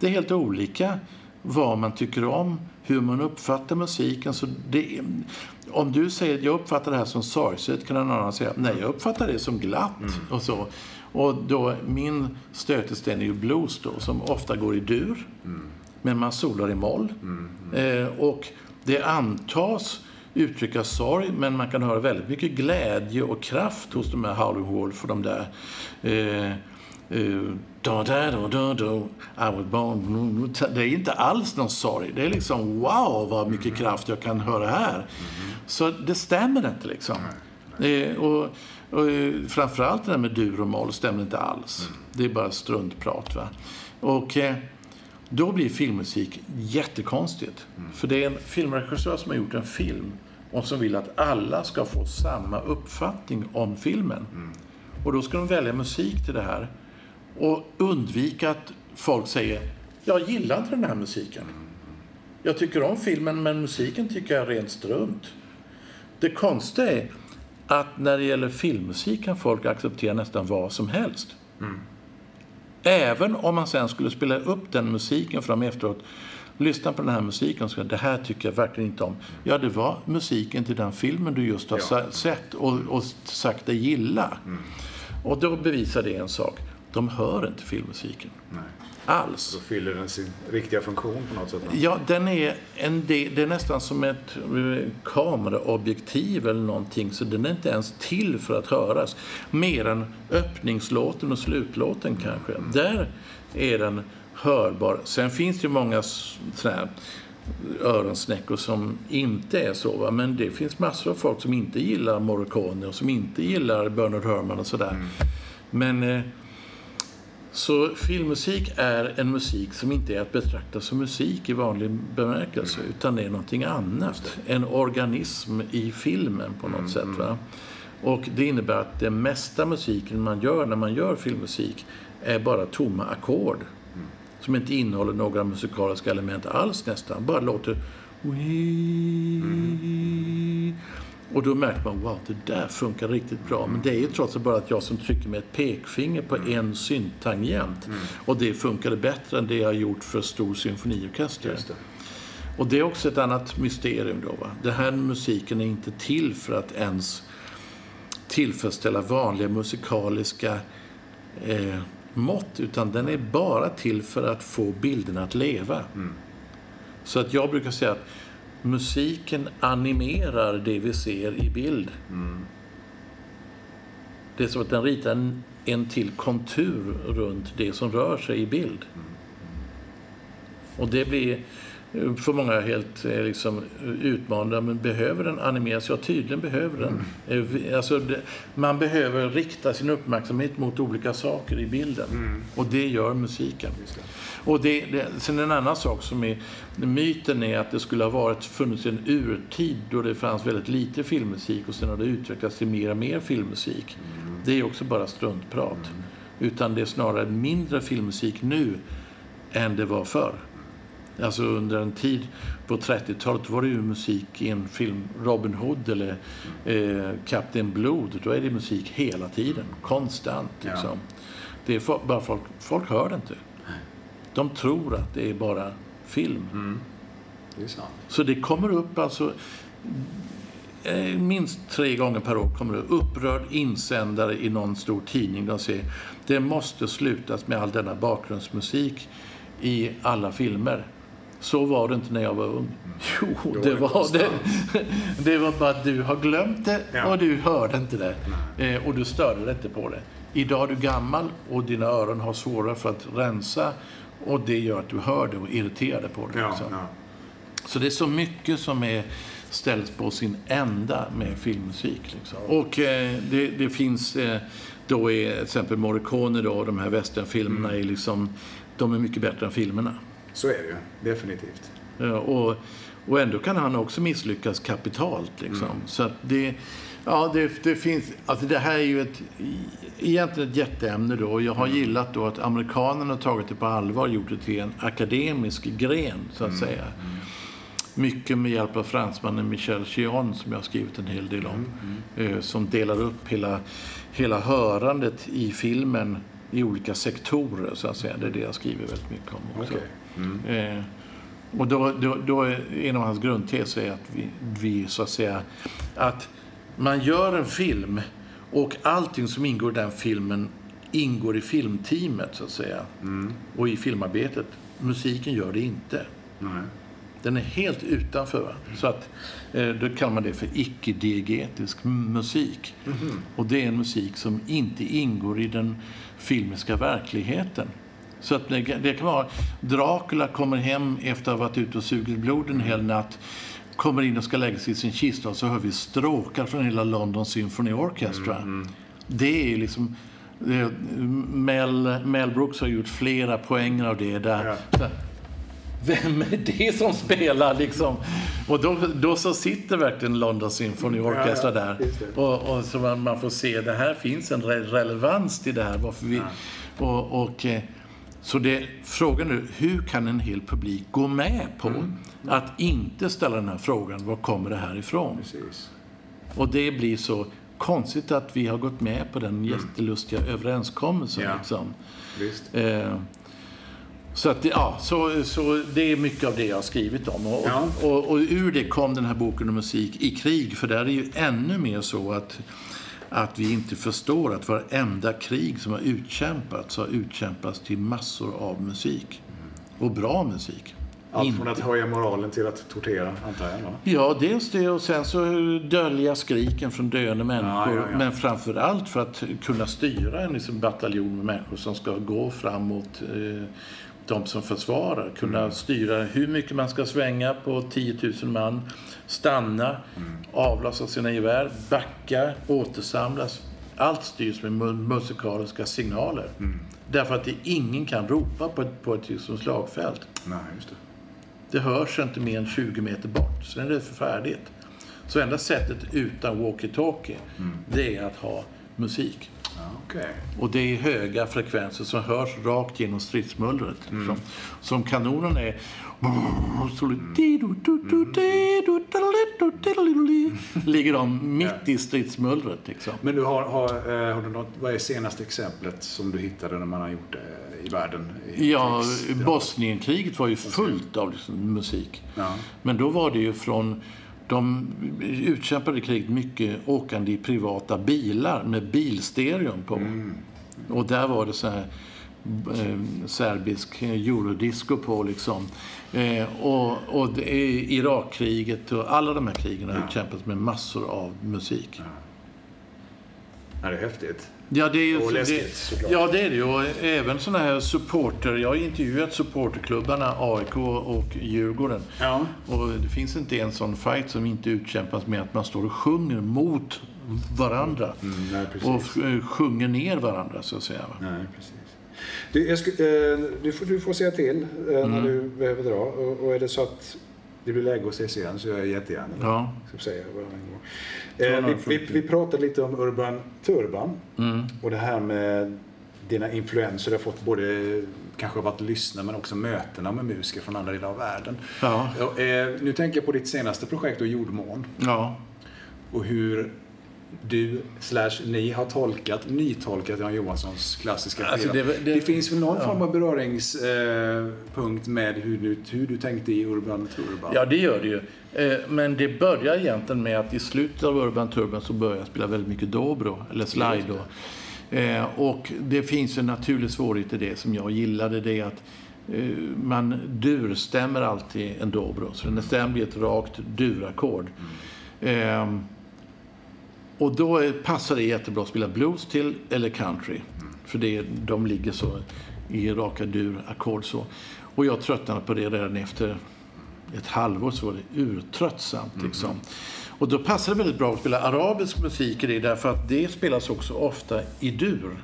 det är helt olika vad man tycker om, hur man uppfattar musiken. Så det, om du säger att jag uppfattar det här som sorgset kan någon annan säga nej, jag uppfattar det som glatt. Och så. Och då, min stötesten är ju blues då, som ofta går i dur. men man solar i moll. Eh, och det antas uttrycka sorg, men man kan höra väldigt mycket glädje och kraft hos de här Howling Wolf och de där eh, eh, da, da, da, da, da, I was born. Det är inte alls någon sorg. Det är liksom wow vad mycket kraft jag kan höra här. Så det stämmer inte liksom. Eh, och, och eh, framförallt det där med dur och moll stämmer inte alls. Det är bara struntprat. Va? Och eh, då blir filmmusik jättekonstigt. För det är en filmregissör som har gjort en film och som vill att alla ska få samma uppfattning om filmen. Och då ska de välja musik till det här och undvika att folk säger jag gillar inte den här musiken. Jag tycker om filmen men musiken tycker jag är rent strunt. Det konstiga är att när det gäller filmmusik kan folk acceptera nästan vad som helst. Även om man sen skulle spela upp den musiken för dem efteråt. Lyssna på den här musiken och säga det här tycker jag verkligen inte om. Ja, det var musiken till den filmen du just har sa- sett och, och sagt dig gilla. Och då bevisar det en sak. De hör inte filmmusiken. Nej. Alls. Så fyller den sin riktiga funktion på något sätt. Ja, den är en del, det är nästan som ett eh, kameraobjektiv eller någonting. Så den är inte ens till för att höras. Mer än öppningslåten och slutlåten kanske. Där är den hörbar. Sen finns det ju många s- såna här öronsnäckor som inte är så. Va? Men det finns massor av folk som inte gillar Morricone och som inte gillar Bernard Herrmann och sådär. Men eh, så filmmusik är en musik som inte är att betrakta som musik i vanlig bemärkelse, utan det är någonting annat. En organism i filmen på något sätt. Va? Och det innebär att den mesta musiken man gör när man gör filmmusik är bara tomma ackord. Som inte innehåller några musikaliska element alls nästan. Bara låter... Och då märker man, wow, det där funkar riktigt bra. Men det är ju trots allt bara att jag som trycker med ett pekfinger på en synttangent. Och det funkade bättre än det jag gjort för stor symfoniorkester. Det. Och det är också ett annat mysterium då. Va? Den här musiken är inte till för att ens tillfredsställa vanliga musikaliska eh, mått. Utan den är bara till för att få bilderna att leva. Så att jag brukar säga att musiken animerar det vi ser i bild. Det är som att den ritar en, en till kontur runt det som rör sig i bild. Och det blir för många helt eh, liksom, utmanande. Men behöver den animeras? Ja, tydligen behöver den. Eh, vi- Alltså, det, man behöver rikta sin uppmärksamhet mot olika saker i bilden. Och det gör musiken. Och det, det, sen en annan sak som är myten är att det skulle ha varit, funnits en urtid då det fanns väldigt lite filmmusik och sen har det utvecklats till mer och mer filmmusik. Det är också bara struntprat. Utan det är snarare mindre filmmusik nu än det var förr. Alltså under en tid på 30-talet var det ju musik i en film, Robin Hood eller eh, Captain Blood. Då är det musik hela tiden, konstant. Liksom. Det är bara folk, folk hör det inte. De tror att det är bara film. Det är sant. Så det kommer upp alltså eh, minst tre gånger per år kommer det upprörd insändare i någon stor tidning. De säger det måste slutas med all denna bakgrundsmusik i alla filmer. Så var det inte när jag var ung. Jo, det var det. Det var bara att du har glömt det och du hörde inte det. Eh, och du störde dig inte på det. Idag är du gammal och dina öron har svårare för att rensa och det gör att du hör det och irriterar dig på det. Ja, ja. Så det är så mycket som är ställs på sin ända med filmmusik. Liksom. Och eh, det, det finns eh, då är till exempel Morricone då, och de här westernfilmerna är liksom, de är mycket bättre än filmerna. Så är det ju. Definitivt. Ja, och, och ändå kan han också misslyckas kapitalt. Liksom. Så att det, ja, det, det finns, alltså det här är ju ett, egentligen ett jätteämne då. Och Jag har gillat då att amerikanerna har tagit det på allvar och gjort det till en akademisk gren, så att säga. Mycket med hjälp av fransmannen Michel Chion som jag har skrivit en hel del om. Eh, som delar upp hela, hela hörandet i filmen i olika sektorer, så att säga. Det är det jag skriver väldigt mycket om också. Eh, och då, då, då är en av hans grundteser att vi, vi så att säga, att man gör en film och allting som ingår i den filmen ingår i filmteamet så att säga. Och i filmarbetet. musiken gör det inte. Nej. Den är helt utanför. Va? Så att, eh, då kallar man det för icke-diegetisk musik. Och det är en musik som inte ingår i den filmiska verkligheten. Så att det, kan vara Dracula kommer hem efter att ha varit ute och sugit blod en hel natt kommer in och ska lägga sig i sin kista och så hör vi stråkar från hela London Symphony Orchestra. Det är liksom... Mel, Mel Brooks har gjort flera poänger av det där. Ja. Vem är det som spelar liksom? Och då, då så sitter verkligen London Symphony Orchestra Ja, ja, där. Och, och så man, man får se, det här finns en re relevans till det här. Varför vi, och, och, eh, så det, frågan nu, hur kan en hel publik gå med på Mm. att inte ställa den här frågan, var kommer det här ifrån? Precis. Och det blir så konstigt att vi har gått med på den jättelustiga överenskommelsen. Ja. Liksom. Eh, så, att, ja, så, så det är mycket av det jag har skrivit om. Och, Ja. och, och ur det kom den här boken om musik i krig. För där är ju ännu mer så att, att vi inte förstår att varenda krig som har utkämpats har utkämpats till massor av musik. Och bra musik. Allt Inte- från att höja moralen till att tortera, antar jag. Va? Ja, dels det och sen så dölja skriken från döende människor. ja, ja. Men framför allt för att kunna styra en liksom bataljon med människor som ska gå framåt eh, de som försvarar. Kunna Mm. styra hur mycket man ska svänga på 10 000 man. Stanna, Mm. avlasta sina gevär, backa, återsamlas. Allt styrs med mu- musikaliska signaler. Mm. Därför att det, ingen kan ropa på ett, på ett liksom slagfält. Nej, just det. Det hörs inte mer än 20 meter bort. Sen är det för färdigt. Så enda sättet utan walkie-talkie, det är att ha musik. Okej. Och det är höga frekvenser som hörs rakt genom stridsmullret. Som, som kanonen är... Så ligger de mitt i stridsmullret. Liksom. Men du har, har, eh, har du något, vad är senaste exemplet som du hittade när man har gjort det i världen? I Ja, Bosnienkriget var ju fullt av liksom musik. Ja. Men då var det ju från... De utkämpade kriget mycket åkande i privata bilar med bilstereon på. Och där var det så här eh, serbisk eurodisco på liksom. Eh, och och det Irakkriget och alla de här krigen har utkämpats med massor av musik. Ja, det är häftigt. Ja, det är ju, Och läskigt, det, såklart. ja, det är det ju. Och även sådana här supporter. Jag har intervjuat supporterklubbarna AIK och Djurgården. Ja. Och det finns inte en sån fight som inte utkämpas med att man står och sjunger mot varandra. Mm, nej, precis. och eh, sjunger ner varandra, så att säga. Nej, precis. Du, sku, eh, du, får, du får säga till eh, Mm. när du behöver dra. Och, och är det så att det blir läge att ses igen så gör jag jättegärna. Ja. Ska säga Eh, vi, vi, vi pratade lite om Urban Turban Mm. och det här med dina influenser. Du har fått både kanske varit lyssna men också mötena med musiker från andra delar av världen. Ja. Eh, nu tänker jag på ditt senaste projekt, då, Jordmån. ja. och hur du slash ni har tolkat, nytolkat Jan Johanssons klassiska Alltså, det- det, det- finns väl någon ja. form av beröringspunkt eh, med hur du, hur du tänkte i Urban Turban? Ja, det gör det ju. Eh, Men det börjar egentligen med att i slutet av Urban Turban så börjar jag spela väldigt mycket dobro, eller slido. Eh, Och det finns en naturlig svårighet i det som jag gillade. Det är att man durstämmer alltid en dobro. Så den blir ett rakt durackord. Eh, Och då passar det jättebra att spela blues till eller country. För det, de ligger så i raka durackord så. Och jag tröttnade på det redan efter ett halvår så var det urtröttsamt. Liksom. Och då passar det väldigt bra att spela arabisk musik i det därför att det spelas också ofta i dur.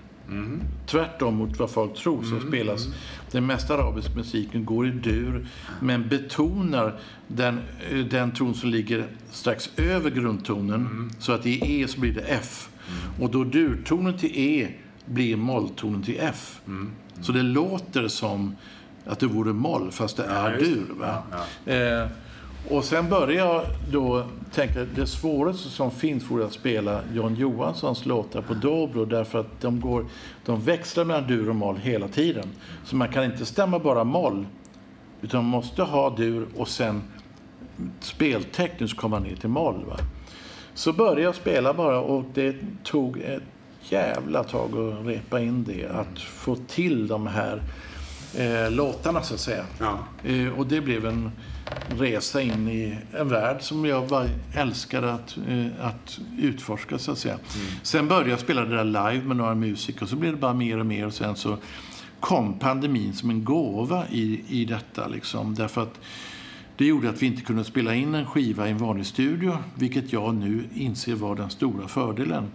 Tvärtom mot vad folk tror så spelas den mesta arabiska musiken går i dur men betonar den, eh, den ton som ligger strax över grundtonen så att i E så blir det F. Och då durtonen till E blir molltonen till F. Så det låter som att det vore moll fast det är det. dur. Va? Ja, Eh, och sen började jag då tänka att det svåraste som finns vore att spela John Johanssons låtar på dobro därför att de, går, de växlar mellan dur och moll hela tiden. Så man kan inte stämma bara moll utan man måste ha dur och sen speltekniskt komma ner till moll. Va? Så började jag spela bara och det tog ett jävla tag att repa in det. Att få till de här eh, låtarna så att säga. Ja. Eh, och det blev en resa in i en värld som jag bara älskade att, eh, att utforska så att säga. Sen började jag spela det där live med några musiker och så blev det bara mer och mer och sen så kom pandemin som en gåva i, i detta liksom. Därför att det gjorde att vi inte kunde spela in en skiva i en vanlig studio, vilket jag nu inser var den stora fördelen.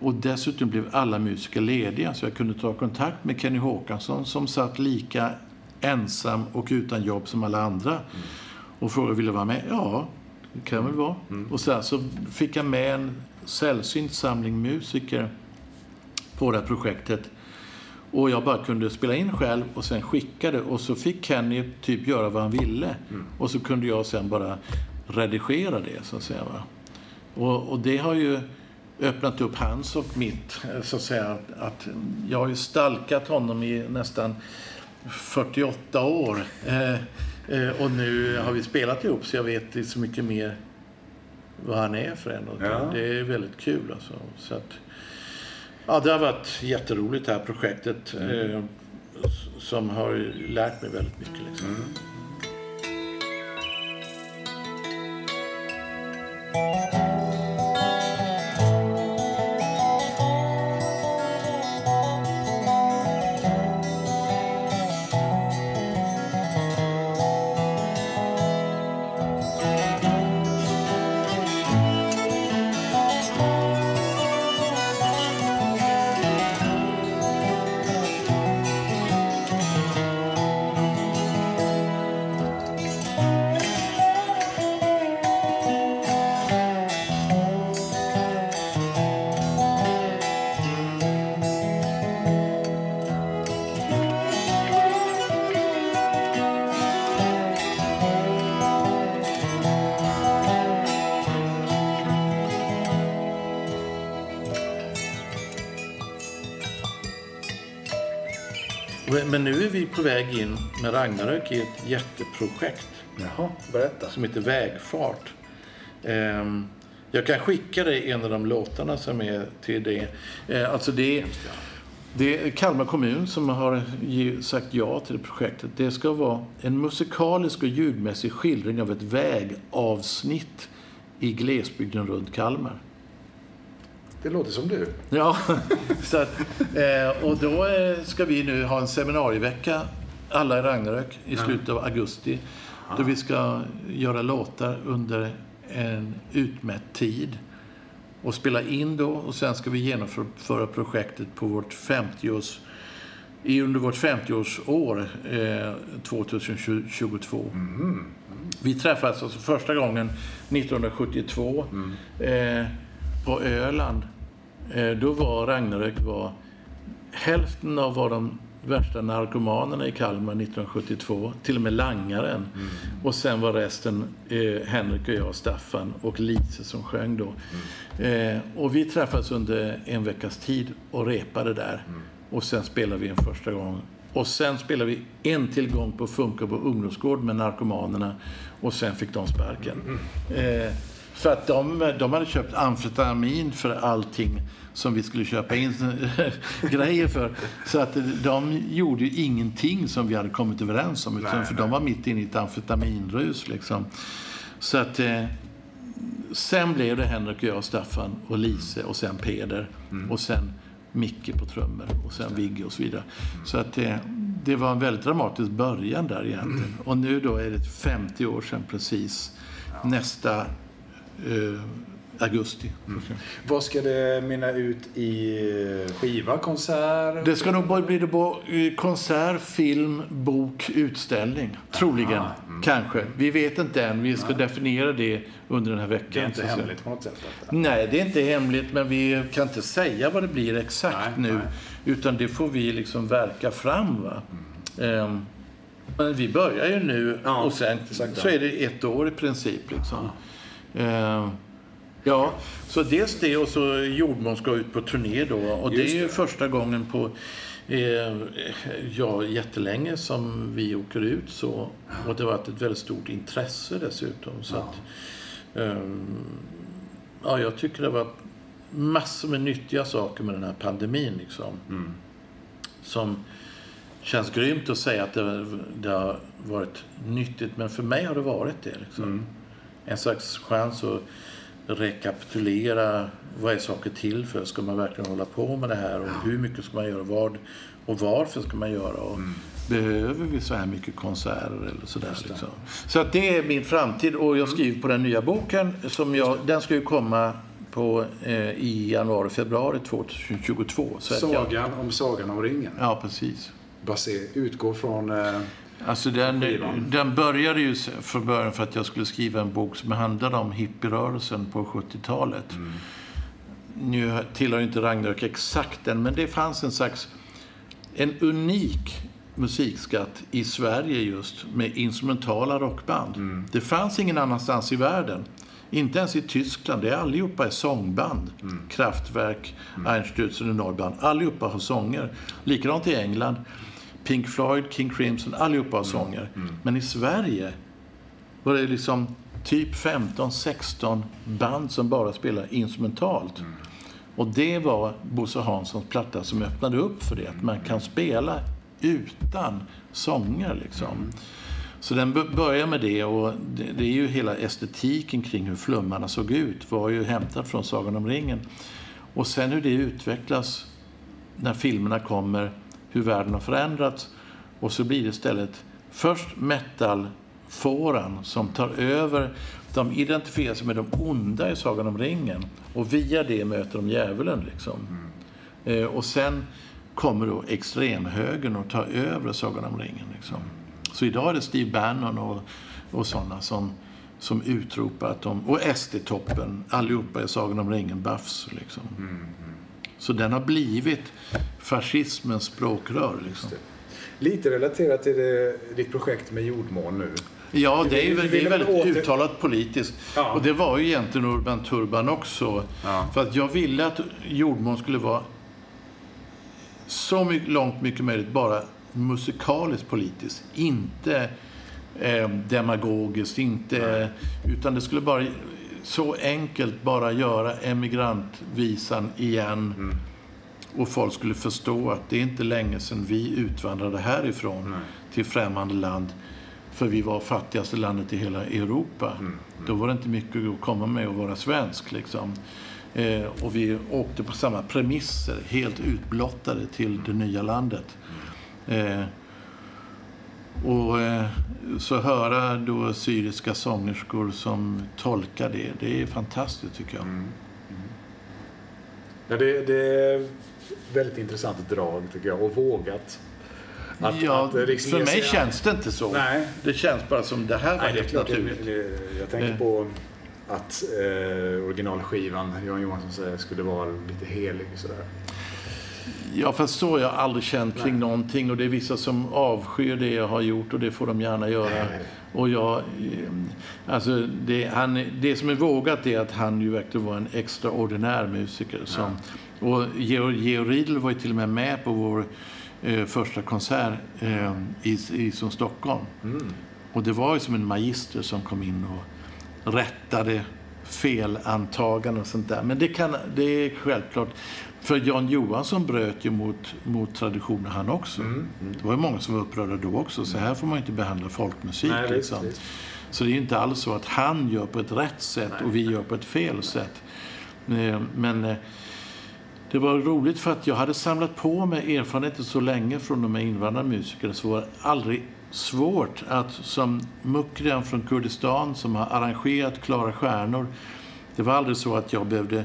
Och dessutom blev alla musiker lediga, så jag kunde ta kontakt med Kenny Håkansson som satt lika ensam och utan jobb som alla andra. Och frågade ville vara med. Ja, det kan jag väl vara. Och sen så fick jag med en sällsynt samling musiker på det här projektet. Och jag bara kunde spela in själv och sen skicka det. Och så fick Kenny typ göra vad han ville. Och så kunde jag sen bara redigera det, så att säga. Och, och det har ju öppnat upp hans och mitt, eh, så att säga. Att jag har ju stalkat honom i nästan 48 år. Eh, eh, och nu har vi spelat ihop så jag vet så mycket mer vad han är för en. Och Ja. Det är väldigt kul alltså. Så att, ja, det har varit jätteroligt det här projektet. Eh, s- som har lärt mig väldigt mycket. Liksom. Men- Men nu är vi på väg in med Ragnarök i ett jätteprojekt. Jaha, berätta. som heter Vägfart. Ehm, jag kan skicka dig en av de låtarna som är till det. Eh, alltså det, det är Kalmar kommun som har sagt ja till det projektet. Det ska vara en musikalisk och ljudmässig skildring av ett vägavsnitt i glesbygden runt Kalmar. Det låter som du. Ja, [LAUGHS] så att, eh, och då eh, ska vi nu ha en seminarievecka, alla i Ragnarök, i slutet av augusti. Då vi ska göra låtar under en utmätt tid. Och spela in då och sen ska vi genomföra projektet på vårt 50-års i under vårt 50-årsår eh, 2022. Vi träffades alltså första gången 1972 eh, på Öland. Eh, då var Ragnarök var hälften av vad de värsta narkomanerna i Kalmar 1972, till och med langaren. Och sen var resten eh, Henrik och jag, Staffan och Lise som sjöng då. Eh, och vi träffades under en veckas tid och repade där. Och sen spelade vi en första gång. Och sen spelade vi en till gång på Funka på ungdomsgård med narkomanerna. Och sen fick de sparken. Eh, för att de, de hade köpt amfetamin för allting som vi skulle köpa in [LAUGHS] grejer för. Så att de gjorde ju ingenting som vi hade kommit överens om. Utan, Nej, för nej. de var mitt inne i ett amfetaminrus. Liksom. Så att... Eh, sen blev det Henrik och jag, Staffan och Lise och sen Peder. Och sen Micke på trummor och sen Vigge och så vidare. Så att eh, det var en väldigt dramatisk början där egentligen. Och nu då är det 50 år sedan precis. Nästa eh, augusti. Vad ska det mynna ut i? Skiva, konsert? Det ska nog bara bli det eh, konsert, film, bok, utställning. Troligen. Kanske. Vi vet inte än. Vi ska definiera det under den här veckan. Det är inte hemligt på något sätt? Detta. Nej, det är inte hemligt, men vi kan inte säga vad det blir exakt Nej, nu. nej. Utan det får vi liksom verka fram. Va? Ehm, men vi börjar ju nu Ja, och sen exakt, så ja. är det ett år i princip. Liksom. Ehm, ja, så dels det och så Jordmån ska ut på turné då. Och det Just är ju det. första gången på eh, ja, jättelänge som vi åker ut. Så. Och det har varit ett väldigt stort intresse dessutom. Så att, ehm, ja, jag tycker det har varit massor med nyttiga saker med den här pandemin. Liksom, Som känns grymt att säga att det, det har varit nyttigt, men för mig har det varit det. Liksom. En slags chans att rekapitulera vad är saker till för? Ska man verkligen hålla på med det här? Och hur mycket ska man göra? Vad, och varför ska man göra? Och Behöver vi så här mycket konserter eller sådär? Liksom? Så att det är min framtid och jag skriver på den nya boken. Som jag, den ska ju komma på, eh, i januari, februari 2022. Så att jag, Sagan om Sagan om ringen. ja, precis. Baser, utgår från... Eh, Alltså den, den började ju från början för att jag skulle skriva en bok som handlade om hippierörelsen på 70-talet. Nu tillhör inte Ragnarök exakt den, men det fanns en slags en unik musikskatt i Sverige just med instrumentala rockband. Det fanns ingen annanstans i världen. Inte ens i Tyskland. Det är allihopa är sångband. Kraftwerk, Einstürzen och Neuband. Allihopa har sånger. Likadant i England. Pink Floyd, King Crimson, allihopa har sånger. Men i Sverige var det liksom typ 15-16 band som bara spelar instrumentalt. Och det var Bosse Hanssons platta som öppnade upp för det. Att man kan spela utan sånger liksom. Så den börjar med det och det, det är ju hela estetiken kring hur flummarna såg ut var ju hämtat från Sagan om ringen. Och sen hur det utvecklas när filmerna kommer, hur världen har förändrats. Och så blir det istället först metalfåran som tar över. De identifierar sig med de onda i Sagan om ringen. Och via det möter de djävulen. Liksom. Eh, och sen kommer då extremhögern och tar över Sagan om ringen. Liksom. Så idag är det Steve Bannon och, och sådana som, som utropar att de... Och SD-toppen, allihopa är Sagan om ringen buffs. Liksom. Så den har blivit fascismens språkrör. Liksom. lite relaterat till det, ditt projekt med jordmån nu. Ja, det är, väl- det är väldigt åter- uttalat politiskt. Ja. Och det var ju egentligen Urban Turban också. Ja. För att jag ville att jordmån skulle vara så mycket, långt mycket möjligt bara musikaliskt politiskt. Inte eh, demagogiskt, inte, utan det skulle bara så enkelt bara göra emigrantvisan igen. Mm. Och folk skulle förstå att det är inte länge sedan vi utvandrade härifrån till främmande land. För vi var fattigaste landet i hela Europa. Då var det inte mycket att komma med att vara svensk. Liksom. Eh, och vi åkte på samma premisser, helt utblottade till det nya landet. Eh, och eh, så höra då syriska sångerskor som tolkar det, det är fantastiskt tycker jag. Ja, det, det är väldigt intressant drag tycker jag och vågat. Att, ja, att, liksom för mig känns det inte så. Nej. Det känns bara som det här var det helt klart. Jag, naturligt. jag, tänker Eh. på att eh, originalskivan, Jan Johansson säger, skulle vara lite helig sådär. Ja, fast så har jag aldrig känt kring någonting. Och det är vissa som avskyr det jag har gjort och det får de gärna göra. Och jag, eh, alltså det, han, det som är vågat är att han ju verkligen var en extraordinär musiker. Som, Och Georg, Georg Riedel var ju till och med med på vår eh, första konsert eh, i, i som Stockholm. Och det var ju som en magister som kom in och rättade felantaganden och sånt där. Men det, kan, det är självklart. För Jan Johansson bröt ju mot, mot traditionen han också. Det var ju många som var upprörda då också. Så här får man inte behandla folkmusik. Nej, liksom. visst. Så det är ju inte alls så att han gör på ett rätt sätt och vi gör på ett fel sätt. Eh, Men eh, det var roligt för att jag hade samlat på mig erfarenheter så länge från de här invandrarmusikerna så var det aldrig svårt att som Mukrian från Kurdistan som har arrangerat Klara stjärnor. Det var aldrig så att jag behövde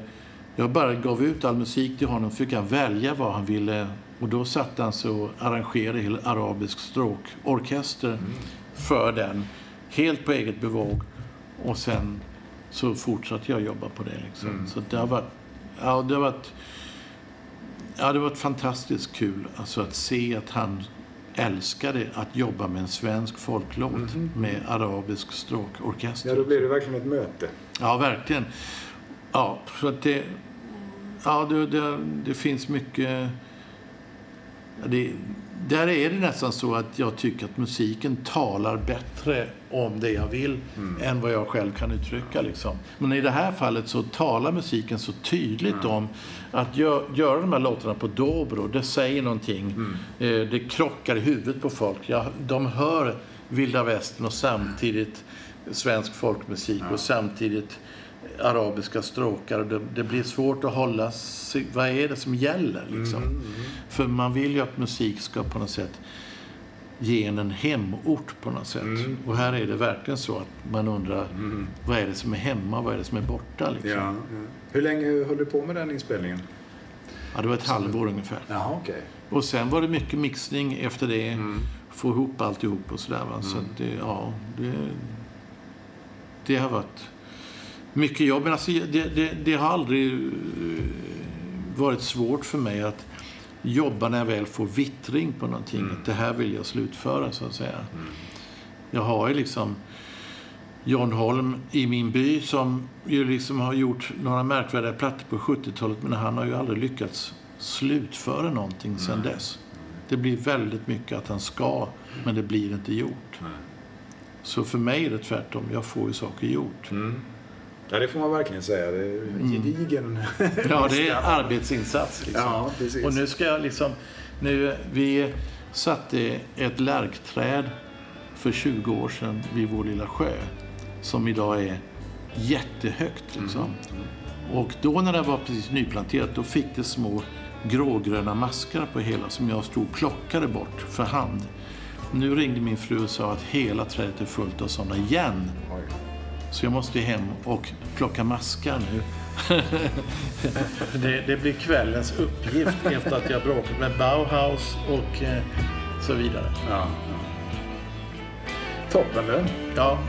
jag bara gav ut all musik till honom, fick han välja vad han ville. Och då satte han sig och arrangerade hela arabisk stråkorkester för den. Helt på eget bevåg. Och sen så fortsatte jag jobba på det. Liksom. Så det har varit, ja, det har varit, ja, det har varit fantastiskt kul alltså att se att han älskade att jobba med en svensk folklåt med arabisk stråkorkester. Ja, då blir det verkligen ett möte. Ja, verkligen. Ja, så att det, ja, det, det, det finns mycket... det, där är det nästan så att jag tycker att musiken talar bättre om det jag vill än vad jag själv kan uttrycka. Liksom. Men i det här fallet så talar musiken så tydligt om att gö göra de här låtarna på dobro, det säger någonting. Eh, det krockar i huvudet på folk. Ja, de hör vilda västern och samtidigt svensk folkmusik och samtidigt arabiska stråkar. Och det, det blir svårt att hålla sig, Vad är det som gäller? Liksom? För man vill ju att musik ska på något sätt ge en en hemort på något sätt. Och här är det verkligen så att man undrar vad är det som är hemma och vad är det som är borta? Liksom. Ja, Ja. ja. Hur länge höll du på med den inspelningen? det var ett halvår ungefär. Jaha, okej. Och sen var det mycket mixning efter det. Få ihop alltihop och sådär. Va? Så det, ja, det, det har varit mycket jobb. Men alltså, det, det, det har aldrig eh, varit svårt för mig att jobba när jag väl får vittring på någonting. Att det här vill jag slutföra, så att säga. Jag har ju liksom John Holm i min by som ju liksom har gjort några märkvärdiga plattor på 70-talet men han har ju aldrig lyckats slutföra någonting sedan dess. Det blir väldigt mycket att han ska, men det blir inte gjort. Så för mig är det tvärtom. Jag får ju saker gjort. Ja, det får man verkligen säga. Det är en gedigen... Ja, det är [LAUGHS] arbetsinsats. Liksom. Ja, precis. Och nu ska jag liksom... Nu, vi satte ett lärkträd för 20 år sedan vid vår lilla sjö. Som idag är jättehögt. Liksom. Och då när det var precis nyplanterat, då fick det små grågröna maskar på hela som jag stod och plockade bort för hand. Nu ringde min fru och sa att hela trädet är fullt av sådana igen. Så jag måste hem och plocka maskar nu. det, det blir kvällens uppgift efter att jag bråkat med Bauhaus och eh, så vidare. Ja. Toppen du. Ja,